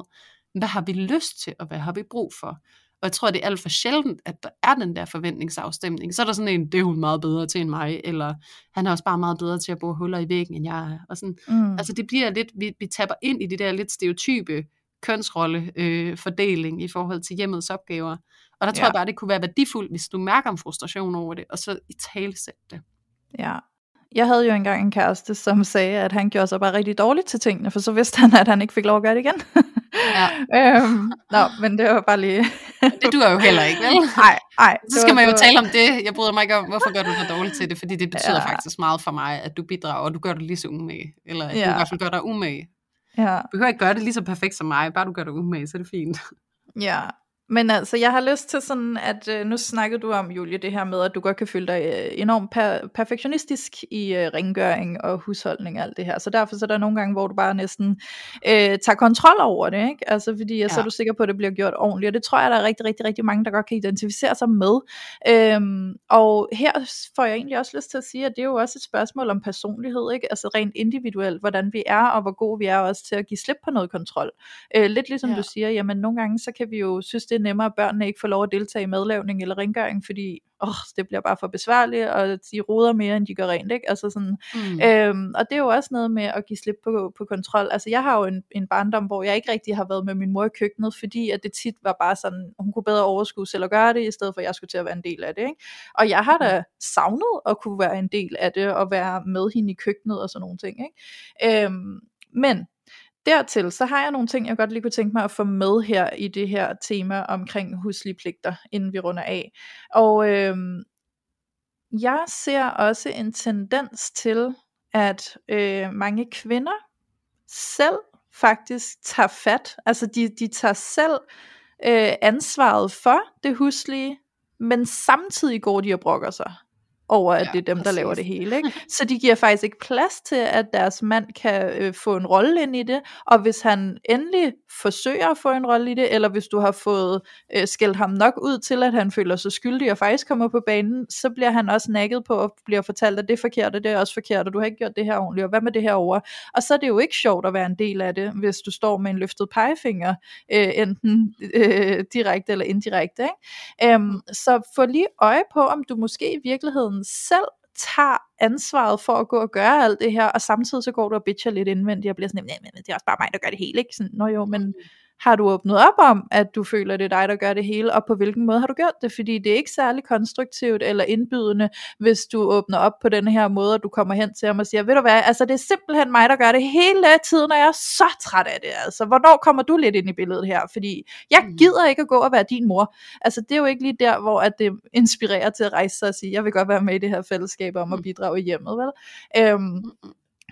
Speaker 2: hvad har vi lyst til, og hvad har vi brug for? Og jeg tror, det er alt for sjældent, at der er den der forventningsafstemning. Så er der sådan en, det er hun meget bedre til end mig, eller han er også bare meget bedre til at bruge huller i væggen, end jeg er. Og sådan, mm. Altså det bliver lidt, vi, vi tapper ind i det der lidt stereotype kønsrolle øh, fordeling i forhold til hjemmets opgaver. Og der tror ja. jeg bare, det kunne være værdifuldt, hvis du mærker en frustration over det, og så i talesæt det.
Speaker 1: Ja, jeg havde jo engang en kæreste, som sagde, at han gjorde sig bare rigtig dårligt til tingene, for så vidste han, at han ikke fik lov at gøre det igen. Ja. øhm, nå, men det var bare lige...
Speaker 2: det duer jo heller ikke, vel?
Speaker 1: Nej, nej.
Speaker 2: Så skal man jo tale om det. Jeg bryder mig ikke om, hvorfor gør du så dårligt til det, fordi det betyder ja. faktisk meget for mig, at du bidrager, og du gør det lige så umage. Eller at ja. du i hvert fald gør dig umage. Ja. Du behøver ikke gøre det lige så perfekt som mig, bare du gør det umage, så er det fint.
Speaker 1: Ja, men altså, jeg har lyst til sådan, at øh, nu snakkede du om, Julie, det her med, at du godt kan føle dig øh, enormt per- perfektionistisk i øh, rengøring og husholdning og alt det her. Så derfor så er der nogle gange, hvor du bare næsten øh, tager kontrol over det, ikke? Altså, fordi ja. så er du sikker på, at det bliver gjort ordentligt. Og det tror jeg, der er rigtig, rigtig, rigtig mange, der godt kan identificere sig med. Øhm, og her får jeg egentlig også lyst til at sige, at det er jo også et spørgsmål om personlighed, ikke? Altså rent individuelt, hvordan vi er, og hvor gode vi er også til at give slip på noget kontrol. Øh, lidt ligesom ja. du siger, jamen nogle gange, så kan vi jo synes, det er nemmere, at børnene ikke får lov at deltage i madlavning eller rengøring, fordi åh, det bliver bare for besværligt, og de roder mere, end de gør rent, ikke? Altså sådan, mm. øhm, og det er jo også noget med at give slip på, på kontrol. Altså jeg har jo en, en barndom, hvor jeg ikke rigtig har været med min mor i køkkenet, fordi at det tit var bare sådan, hun kunne bedre overskue selv at gøre det, i stedet for at jeg skulle til at være en del af det, ikke? Og jeg har da savnet at kunne være en del af det, og være med hende i køkkenet og sådan nogle ting, ikke? Øhm, men dertil, så har jeg nogle ting, jeg godt lige kunne tænke mig at få med her i det her tema omkring huslige pligter, inden vi runder af. Og øh, jeg ser også en tendens til, at øh, mange kvinder selv faktisk tager fat, altså de, de tager selv øh, ansvaret for det huslige, men samtidig går de og brokker sig over, at ja, det er dem, præcis. der laver det hele. Ikke? Så de giver faktisk ikke plads til, at deres mand kan øh, få en rolle ind i det, og hvis han endelig forsøger at få en rolle i det, eller hvis du har fået øh, skældt ham nok ud til, at han føler sig skyldig og faktisk kommer på banen, så bliver han også nakket på og bliver fortalt, at det er forkert, og det er også forkert, og du har ikke gjort det her ordentligt, og hvad med det her over? Og så er det jo ikke sjovt at være en del af det, hvis du står med en løftet pegefinger, øh, enten øh, direkte eller indirekte. Ikke? Øhm, så få lige øje på, om du måske i virkeligheden virkeligheden selv tager ansvaret for at gå og gøre alt det her, og samtidig så går du og bitcher lidt indvendigt og bliver sådan, nej, det er også bare mig, der gør det hele, ikke? Sådan, Nå jo, men har du åbnet op om, at du føler, det er dig, der gør det hele, og på hvilken måde har du gjort det? Fordi det er ikke særlig konstruktivt eller indbydende, hvis du åbner op på den her måde, og du kommer hen til ham og siger, ved du hvad, altså det er simpelthen mig, der gør det hele tiden, og jeg er så træt af det. Altså, hvornår kommer du lidt ind i billedet her? Fordi jeg mm. gider ikke at gå og være din mor. Altså, det er jo ikke lige der, hvor at det inspirerer til at rejse sig og sige, jeg vil godt være med i det her fællesskab om at mm. bidrage i hjemmet, vel? Øhm,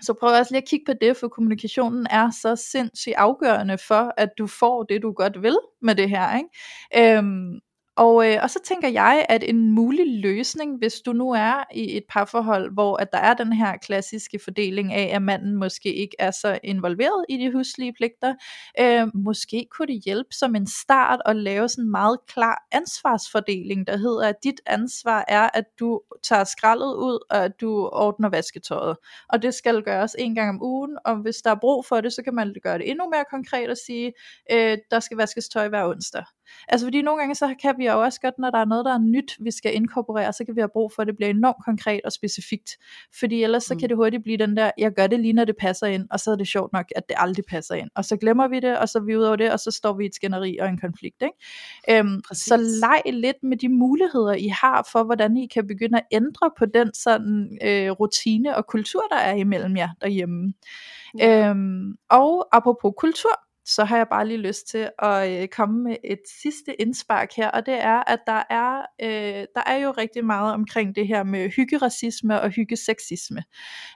Speaker 1: så prøv også lige at kigge på det, for kommunikationen er så sindssygt afgørende for, at du får det, du godt vil med det her. Ikke? Øhm, og, øh, og så tænker jeg, at en mulig løsning, hvis du nu er i et parforhold, hvor at der er den her klassiske fordeling af, at manden måske ikke er så involveret i de huslige pligter, øh, måske kunne det hjælpe som en start at lave sådan en meget klar ansvarsfordeling, der hedder, at dit ansvar er, at du tager skraldet ud, og at du ordner vasketøjet. Og det skal gøres en gang om ugen, og hvis der er brug for det, så kan man gøre det endnu mere konkret og sige, øh, der skal vaskes tøj hver onsdag. Altså fordi nogle gange så kan vi jo også godt, når der er noget, der er nyt, vi skal inkorporere, så kan vi have brug for, at det bliver enormt konkret og specifikt. Fordi ellers så mm. kan det hurtigt blive den der, jeg gør det lige, når det passer ind, og så er det sjovt nok, at det aldrig passer ind. Og så glemmer vi det, og så er vi ud over det, og så står vi i et skænderi og en konflikt. Ikke? Øhm, så leg lidt med de muligheder, I har for, hvordan I kan begynde at ændre på den sådan øh, rutine og kultur, der er imellem jer derhjemme. Ja. Øhm, og apropos kultur, så har jeg bare lige lyst til at øh, komme med et sidste indspark her, og det er, at der er, øh, der er jo rigtig meget omkring det her med hyggeracisme og hyggeseksisme,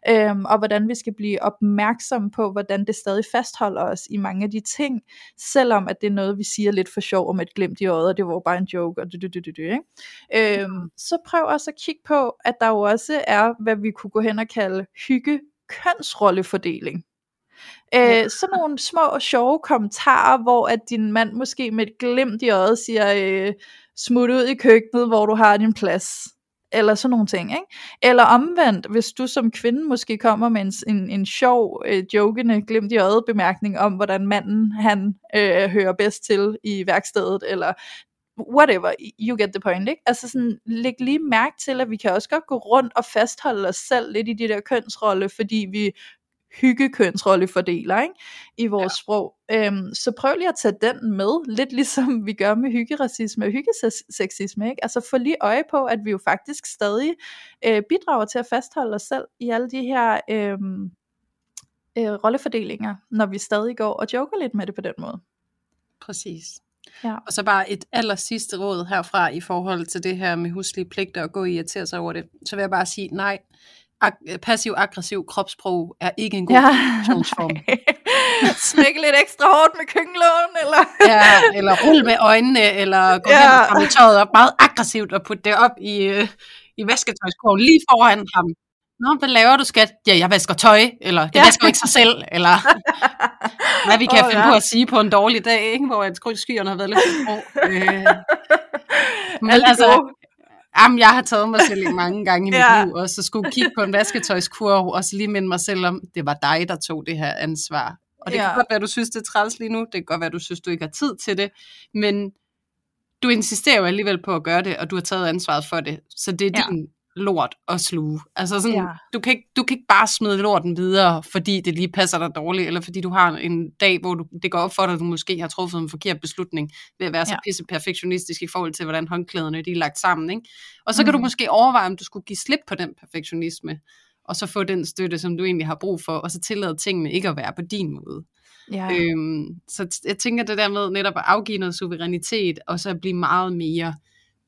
Speaker 1: øhm, og hvordan vi skal blive opmærksomme på, hvordan det stadig fastholder os i mange af de ting, selvom at det er noget, vi siger lidt for sjov om et glimt i øjet, og det var bare en joke, og det, det, det, det, ikke? Øhm, så prøv også at kigge på, at der jo også er, hvad vi kunne gå hen og kalde hygge kønsrollefordeling. Øh, sådan nogle små sjove kommentarer, hvor at din mand måske med et glimt i øjet siger, øh, smut ud i køkkenet, hvor du har din plads. Eller sådan nogle ting, ikke? Eller omvendt, hvis du som kvinde måske kommer med en, en, en sjov, øh, jokende, glimt i øjet bemærkning om, hvordan manden, han øh, hører bedst til i værkstedet, eller whatever, you get the point, ikke? Altså sådan, læg lige mærke til, at vi kan også godt gå rundt og fastholde os selv lidt i de der kønsrolle, fordi vi hyggekønsrollefordeler ikke? i vores ja. sprog. Øhm, så prøv lige at tage den med, lidt ligesom vi gør med hyggeracisme og hyggeseksisme. Ikke? Altså få lige øje på, at vi jo faktisk stadig øh, bidrager til at fastholde os selv i alle de her øh, øh, rollefordelinger, når vi stadig går og joker lidt med det på den måde.
Speaker 2: Præcis. Ja. Og så bare et aller sidste råd herfra i forhold til det her med huslige pligter og gå i irritere sig over det. Så vil jeg bare sige, nej, ag- passiv-aggressiv kropssprog er ikke en god ja, kommunikationsform.
Speaker 1: Smæk lidt ekstra hårdt med køkkenlågen, eller?
Speaker 2: ja, eller rulle med øjnene, eller gå ja. hen og tøjet op meget aggressivt og putte det op i, øh, i vasketøjskurven lige foran ham. Nå, hvad laver du, skat? Ja, jeg vasker tøj, eller jeg ja. vasker ikke sig selv, eller hvad vi kan oh, finde ja. på at sige på en dårlig dag, ikke? hvor skyerne har været lidt for øh, Men altså, Jamen, jeg har taget mig selv mange gange i mit ja. liv, og så skulle kigge på en vasketøjskurv, og så lige minde mig selv om, det var dig, der tog det her ansvar. Og det ja. kan godt være, du synes, det er træls lige nu. Det kan godt være, du synes, du ikke har tid til det. Men du insisterer jo alligevel på at gøre det, og du har taget ansvaret for det. Så det er
Speaker 1: Ja.
Speaker 2: din lort at sluge. Altså sådan,
Speaker 1: Ja.
Speaker 2: du, kan ikke, du kan ikke bare smide lorten videre, fordi det lige passer dig dårligt, eller fordi du har en dag, hvor du, det går op for dig, at du måske har truffet en forkert beslutning, ved at være så
Speaker 1: Ja.
Speaker 2: pisse perfektionistisk i forhold til, hvordan håndklæderne de er lagt sammen. Ikke? Og så kan du
Speaker 1: Mhm.
Speaker 2: måske overveje, om du skulle give slip på den perfektionisme, og så få den støtte, som du egentlig har brug for, og så tillade tingene ikke at være på din måde.
Speaker 1: Ja.
Speaker 2: Øhm, så jeg tænker det der med netop at afgive noget suverænitet, og så at blive meget mere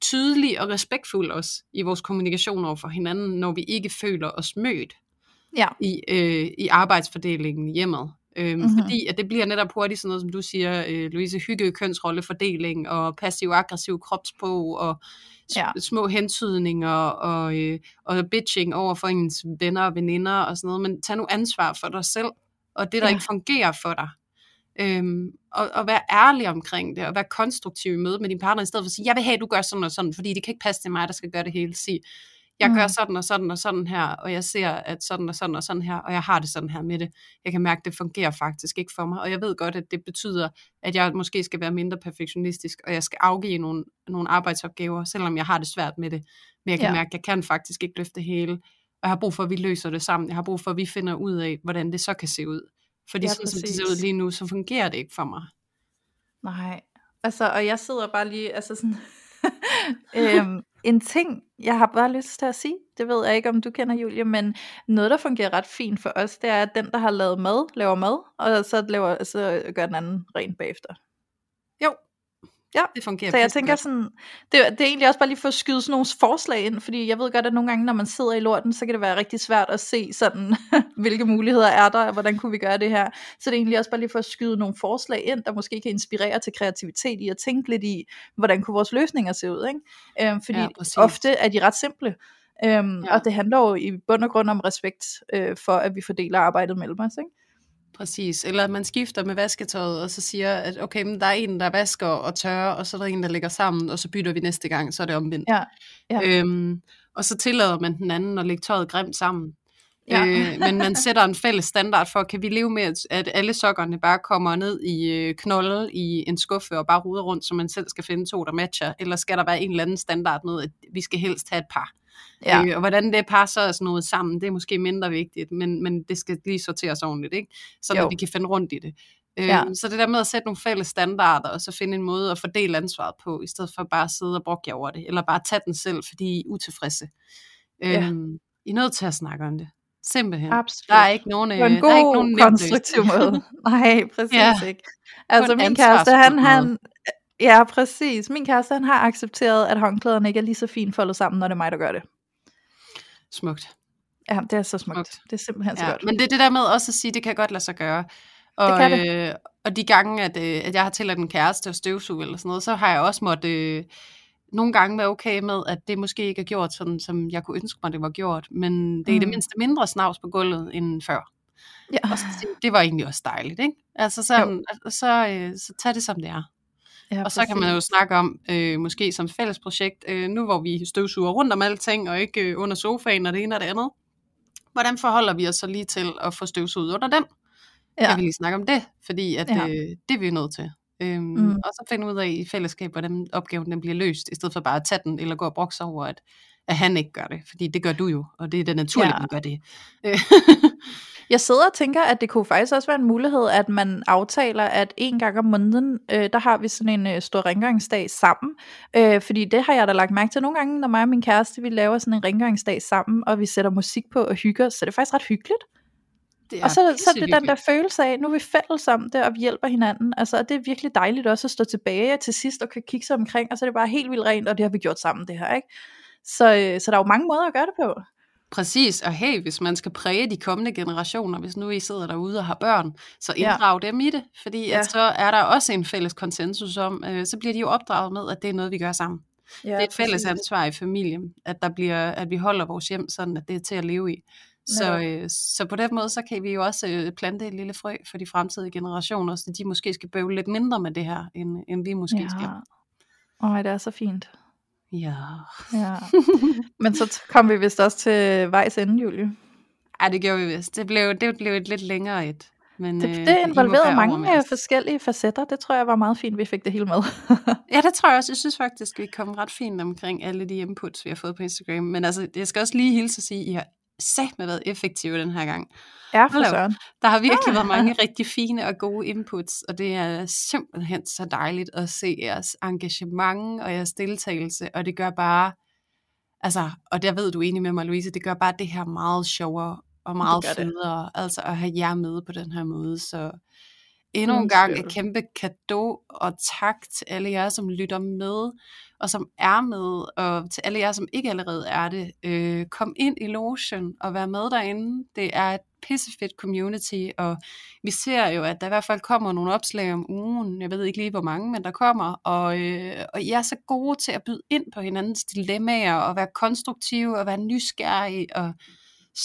Speaker 2: tydelig og respektfuld også i vores kommunikation over for hinanden, når vi ikke føler os mødt
Speaker 1: ja.
Speaker 2: i, øh, i arbejdsfordelingen i hjemmet. Øhm,
Speaker 1: Mhm.
Speaker 2: mm-hmm. Fordi at det bliver netop hurtigt sådan noget, som du siger, øh, Louise, hygge, kønsrollefordeling og passiv-aggressiv kropsprog og
Speaker 1: Ja.
Speaker 2: små hentydninger og, øh, og bitching over for ens venner og veninder og sådan noget. Men tag nu ansvar for dig selv, og det, der
Speaker 1: ja.
Speaker 2: ikke fungerer for dig. Øhm, og, og være ærlig omkring det, og være konstruktiv i mødet med din partner, i stedet for at sige, jeg vil have, at du gør sådan og sådan, fordi det kan ikke passe til mig, der skal gøre det hele. Sig, jeg gør
Speaker 1: Mm.
Speaker 2: sådan og sådan og sådan her, og jeg ser, at sådan og sådan og sådan her, og jeg har det sådan her med det. Jeg kan mærke, at det fungerer faktisk ikke for mig, og jeg ved godt, at det betyder, at jeg måske skal være mindre perfektionistisk, og jeg skal afgive nogle, nogle arbejdsopgaver, selvom jeg har det svært med det. Men jeg kan
Speaker 1: Ja.
Speaker 2: ja. mærke, at jeg kan faktisk ikke løfte det hele, og jeg har brug for, at vi løser det sammen. Jeg har brug for, at vi finder ud af, hvordan det så kan se ud. Fordi
Speaker 1: Ja,
Speaker 2: sådan som det ser ud lige nu, så fungerer det ikke for mig.
Speaker 1: Nej, altså, og jeg sidder bare lige, altså sådan, øhm, en ting, jeg har bare lyst til at sige, det ved jeg ikke, om du kender, Julie, men noget, der fungerer ret fint for os, det er, at den, der har lavet mad, laver mad, og så, laver, så gør den anden rent bagefter. Ja,
Speaker 2: det fungerer
Speaker 1: Så jeg tænker
Speaker 2: godt.
Speaker 1: sådan, det, er- det er egentlig også bare lige for at skyde sådan nogle forslag ind, fordi jeg ved godt, at nogle gange, når man sidder i lorten, så kan det være rigtig svært at se sådan, hvilke muligheder er der, og hvordan kunne vi gøre det her. Så det er egentlig også bare lige for at skyde nogle forslag ind, der måske kan inspirere til kreativitet i at tænke lidt i, hvordan kunne vores løsninger se ud. Ikke? Øhm, fordi
Speaker 2: Ja,
Speaker 1: ja,
Speaker 2: præcis.
Speaker 1: ofte er de ret simple. Øhm,
Speaker 2: Ja.
Speaker 1: Og det handler jo i bund og grund om respekt øh, for, at vi fordeler arbejdet mellem os. Ikke?
Speaker 2: Præcis. Eller at man skifter med vasketøjet, og så siger, at okay, men der er en, der vasker og tørrer, og så er der en, der lægger sammen, og så bytter vi næste gang, så er det omvendt.
Speaker 1: Ja, ja.
Speaker 2: Øhm, og så tillader man den anden at lægge tøjet grimt sammen.
Speaker 1: Ja.
Speaker 2: Øh, men man sætter en fælles standard for, kan vi leve med, at- alle sokkerne bare kommer ned i øh, knolde i en skuffe og bare ruder rundt, så man selv skal finde to, der matcher? Eller skal der være en eller anden standard med, at vi skal helst have et par?
Speaker 1: Ja.
Speaker 2: Øh, og hvordan det par så er sådan noget sammen, det er måske mindre vigtigt, men, men det skal lige sorteres ordentligt, ikke? så vi kan finde rundt i det. Øh,
Speaker 1: Ja.
Speaker 2: Så det der med at sætte nogle fælles standarder, og så finde en måde at fordele ansvaret på, i stedet for bare at sidde og brokke jer over det, eller bare tage den selv, fordi I er utilfredse.
Speaker 1: Ja.
Speaker 2: Øhm, I er nødt til at snakke om det. Simpelthen.
Speaker 1: Absolut.
Speaker 2: Der er ikke nogen, øh,
Speaker 1: på en
Speaker 2: der er ikke
Speaker 1: god,
Speaker 2: nogen
Speaker 1: konstruktiv måde. Nej, præcis
Speaker 2: Ja.
Speaker 1: ikke. Altså
Speaker 2: en
Speaker 1: min kæreste, han, han, ja præcis, min kæreste, han har accepteret, at håndklæderne ikke er lige så fint foldet sammen, når det er mig, der gør det.
Speaker 2: Smukt.
Speaker 1: Ja, det er så smukt.
Speaker 2: Smukt.
Speaker 1: Det er simpelthen så
Speaker 2: Ja,
Speaker 1: godt.
Speaker 2: men det er det der med også at sige, det kan godt lade sig gøre. Og,
Speaker 1: kan det.
Speaker 2: Øh, og de gange, at, øh, at jeg har tilladt en kæreste at støvsuge eller sådan noget, så har jeg også måtte øh, nogle gange være okay med, at det måske ikke er gjort sådan, som jeg kunne ønske mig, det var gjort. Men det er i det
Speaker 1: Mm.
Speaker 2: mindste mindre snavs på gulvet end før.
Speaker 1: Ja.
Speaker 2: Og så, det var egentlig også dejligt, ikke? Altså sådan, og så, øh, så tag det som det er.
Speaker 1: Ja,
Speaker 2: Og så kan man jo snakke om, øh, måske som fælles projekt, øh, nu hvor vi støvsuger rundt om alting, og ikke øh, under sofaen og det ene og det andet. Hvordan forholder vi os så lige til at få støvsuget under den? Ja. Kan vi lige snakke om det? Fordi at,
Speaker 1: Ja.
Speaker 2: øh, det er vi nødt til. Øhm,
Speaker 1: Mm.
Speaker 2: Og så finde ud af i fællesskab, hvordan opgaven den bliver løst, i stedet for bare at tage den, eller gå og brokse over, at, at han ikke gør det. Fordi det gør du jo, og det er det naturligt,
Speaker 1: Ja.
Speaker 2: ja. man gør det.
Speaker 1: Jeg sidder og tænker, at det kunne faktisk også være en mulighed, at man aftaler, at en gang om måneden, øh, der har vi sådan en øh, stor rengøringsdag sammen. Øh, fordi det har jeg da lagt mærke til nogle gange, når mig og min kæreste, vi laver sådan en rengøringsdag sammen, og vi sætter musik på og hygger os, så det er faktisk ret hyggeligt.
Speaker 2: det
Speaker 1: og så, så er det den der følelse af, nu er vi fælles om det, og vi hjælper hinanden. Altså, og det er virkelig dejligt også at stå tilbage til sidst og kan kigge sig omkring, og så er det bare helt vildt rent, og det har vi gjort sammen, det her, ikke? Så, øh, så der er jo mange måder at gøre det på.
Speaker 2: Præcis, og hey, hvis man skal præge de kommende generationer, hvis nu I sidder derude og har børn, så
Speaker 1: Ja.
Speaker 2: inddrag dem i det, fordi
Speaker 1: Ja.
Speaker 2: at så er der også en fælles konsensus om, øh, så bliver de jo opdraget med, at det er noget, vi gør sammen.
Speaker 1: Ja,
Speaker 2: det er et fælles ansvar i familien, at, der bliver, at vi holder vores hjem sådan, at det er til at leve i. Så,
Speaker 1: Netop.
Speaker 2: øh, så på den måde, så kan vi jo også øh, plante et lille frø for de fremtidige generationer, så de måske skal bøvle lidt mindre med det her, end, end vi måske
Speaker 1: Ja.
Speaker 2: skal.
Speaker 1: Åh, det er så fint.
Speaker 2: Ja.
Speaker 1: Ja. Men så kom vi vist også til vejs ende, Julie.
Speaker 2: Ej, det gjorde vi vist. Det blev, det blev et lidt længere et. Men,
Speaker 1: Det,
Speaker 2: øh,
Speaker 1: det involverede mange øh, forskellige facetter. Det tror jeg var meget fint, vi fik det hele med.
Speaker 2: Ja, det tror jeg også. Jeg synes faktisk, vi kom ret fint omkring alle de inputs, vi har fået på Instagram. Men altså, jeg skal også lige hilse at sige, at I har sagt med været effektive den her gang.
Speaker 1: ja, for
Speaker 2: op.
Speaker 1: søren.
Speaker 2: Der har virkelig været mange rigtig fine og gode inputs, og det er simpelthen så dejligt at se jeres engagement og jeres deltagelse, og det gør bare, altså, og der ved du enig med mig, Louise, det gør bare det her meget sjovere og meget
Speaker 1: det.
Speaker 2: federe, altså at have jer med på den her måde, så endnu en gang et kæmpe kado og tak til alle jer, som lytter med, og som er med, og til alle jer, som ikke allerede er det. Øh, kom ind i lotion og vær med derinde. Det er et pissefedt community, og vi ser jo, at der i hvert fald kommer nogle opslag om ugen. Jeg ved ikke lige, hvor mange, men der kommer. Og, øh, og I er så gode til at byde ind på hinandens dilemmaer, og være konstruktive, og være nysgerrige, og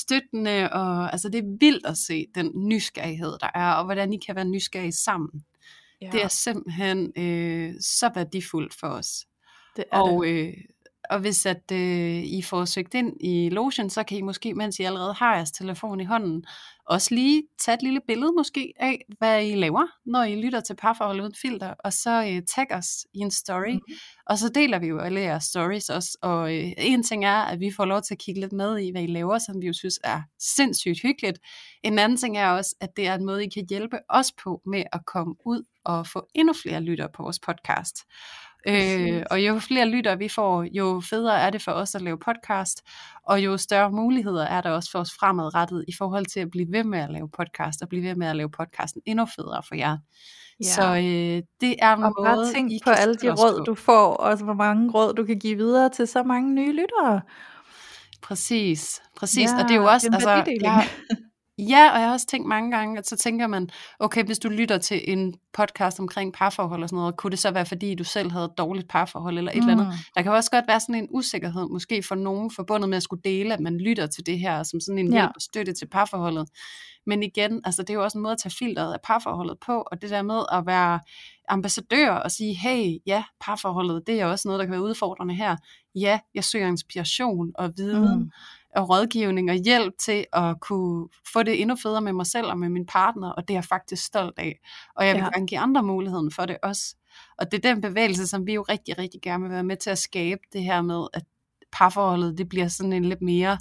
Speaker 2: støttende, og altså det er vildt at se den nysgerrighed, der er, og hvordan I kan være nysgerrige sammen.
Speaker 1: Ja,
Speaker 2: Det er simpelthen øh, så værdifuldt for os.
Speaker 1: det er
Speaker 2: Og,
Speaker 1: det.
Speaker 2: øh, og hvis at øh, I får søgt ind i lotion, så kan I måske, mens I allerede har jeres telefon i hånden, også lige tage et lille billede måske af, hvad I laver, når I lytter til parforhold uden filter, og så øh, tag os i en story,
Speaker 1: Mhm.
Speaker 2: mm. og så deler vi jo alle jeres stories også, og øh, en ting er, at vi får lov til at kigge lidt med i, hvad I laver, som vi jo synes er sindssygt hyggeligt. En anden ting er også, at det er en måde, I kan hjælpe os på med at komme ud og få endnu flere lyttere på vores podcast. Øh, og jo flere lyttere vi får, jo federe er det for os at lave podcast, og jo større muligheder er der også for os fremadrettet i forhold til at blive ved med at lave podcast, og blive ved med at lave podcasten endnu federe for jer.
Speaker 1: Ja.
Speaker 2: Så øh, det er en
Speaker 1: Og
Speaker 2: måde,
Speaker 1: bare tænk
Speaker 2: I
Speaker 1: på alle de råd,
Speaker 2: på.
Speaker 1: du får, og hvor mange råd, du kan give videre til så mange nye lyttere.
Speaker 2: Præcis, præcis.
Speaker 1: Ja,
Speaker 2: og det er jo også, altså, jeg, ja, og jeg har også tænkt mange gange, at så tænker man, okay, hvis du lytter til en podcast omkring parforhold og sådan noget, kunne det så være, fordi du selv havde et dårligt parforhold eller et mm. eller andet. Der kan også godt være sådan en usikkerhed, måske for nogen forbundet med at skulle dele, at man lytter til det her som sådan en
Speaker 1: Ja.
Speaker 2: hjælp og støtte til parforholdet. Men igen, altså det er jo også en måde at tage filteret af parforholdet på, og det der med at være ambassadør og sige, hey, ja, parforholdet, det er også noget, der kan være udfordrende her. Ja, jeg søger inspiration og viden
Speaker 1: Mm.
Speaker 2: Og rådgivning og hjælp til at kunne få det endnu federe med mig selv og med min partner, og det er jeg faktisk stolt af. Og jeg vil
Speaker 1: Ja.
Speaker 2: gerne give andre muligheden for det også. Og det er den bevægelse, som vi jo rigtig, rigtig gerne vil være med til at skabe, det her med, at parforholdet, det bliver sådan en lidt mere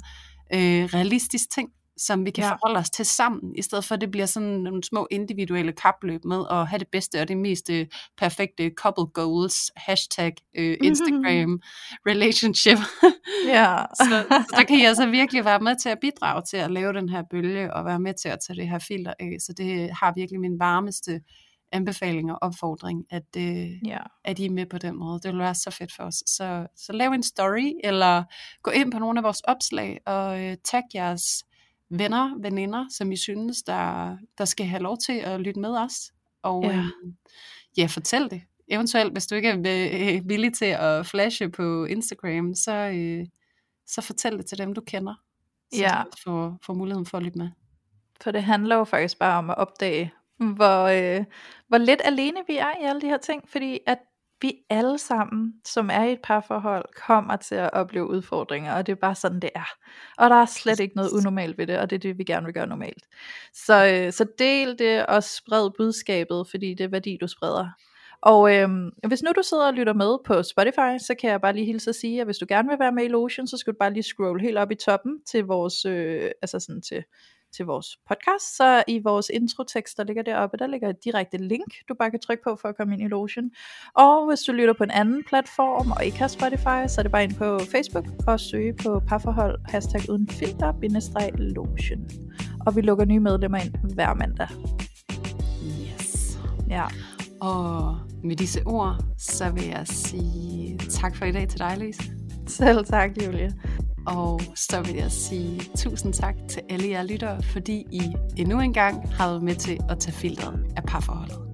Speaker 2: øh, realistisk ting, som vi kan
Speaker 1: Ja.
Speaker 2: forholde os til sammen, i stedet for at det bliver sådan nogle små individuelle kapløb med at have det bedste og det mest øh, perfekte couple goals, hashtag øh, Instagram, relationship.
Speaker 1: Ja.
Speaker 2: så, så der kan I altså virkelig være med til at bidrage til at lave den her bølge, og være med til at tage det her filter af. Så det har virkelig min varmeste anbefaling og opfordring, at, øh,
Speaker 1: ja.
Speaker 2: at I er med på den måde. Det vil være så fedt for os. Så, så lav en story, eller gå ind på nogle af vores opslag, og øh, tag jeres venner, veninder, som I synes, der, der skal have lov til at lytte med os. Og
Speaker 1: Ja.
Speaker 2: øh, ja fortæl det. Eventuelt, hvis du ikke er øh, villig til at flashe på Instagram, så, øh, så fortæl det til dem, du kender. Så
Speaker 1: Ja.
Speaker 2: også får, får muligheden for at lytte med.
Speaker 1: For det handler jo faktisk bare om at opdage, hvor, øh, hvor lidt alene vi er i alle de her ting, fordi at vi alle sammen, som er i et parforhold, kommer til at opleve udfordringer, og det er bare sådan, det er. Og der er slet ikke noget unormalt ved det, og det er det, vi gerne vil gøre normalt. Så, øh, så del det og spred budskabet, fordi det er værdi, du spreder. Og øhm, hvis nu du sidder og lytter med på Spotify, så kan jeg bare lige hilse at sige, at hvis du gerne vil være med i Lotion, så skal du bare lige scroll helt op i toppen til vores, øh, altså sådan til, til vores podcast. Så i vores introtekst, der ligger deroppe, der ligger et direkte link, du bare kan trykke på for at komme ind i Lotion. Og hvis du lytter på en anden platform og ikke har Spotify, så er det bare ind på Facebook og søge på parforhold, hashtag uden filter, bindestreg Lotion. Og vi lukker nye medlemmer ind hver mandag.
Speaker 2: Yes.
Speaker 1: Ja.
Speaker 2: Og med disse ord, så vil jeg sige tak for i dag til dig, Louise.
Speaker 1: Selv tak, Julie.
Speaker 2: Og så vil jeg sige tusind tak til alle jer lyttere, fordi I endnu en gang har været med til at tage filteret af parforholdet.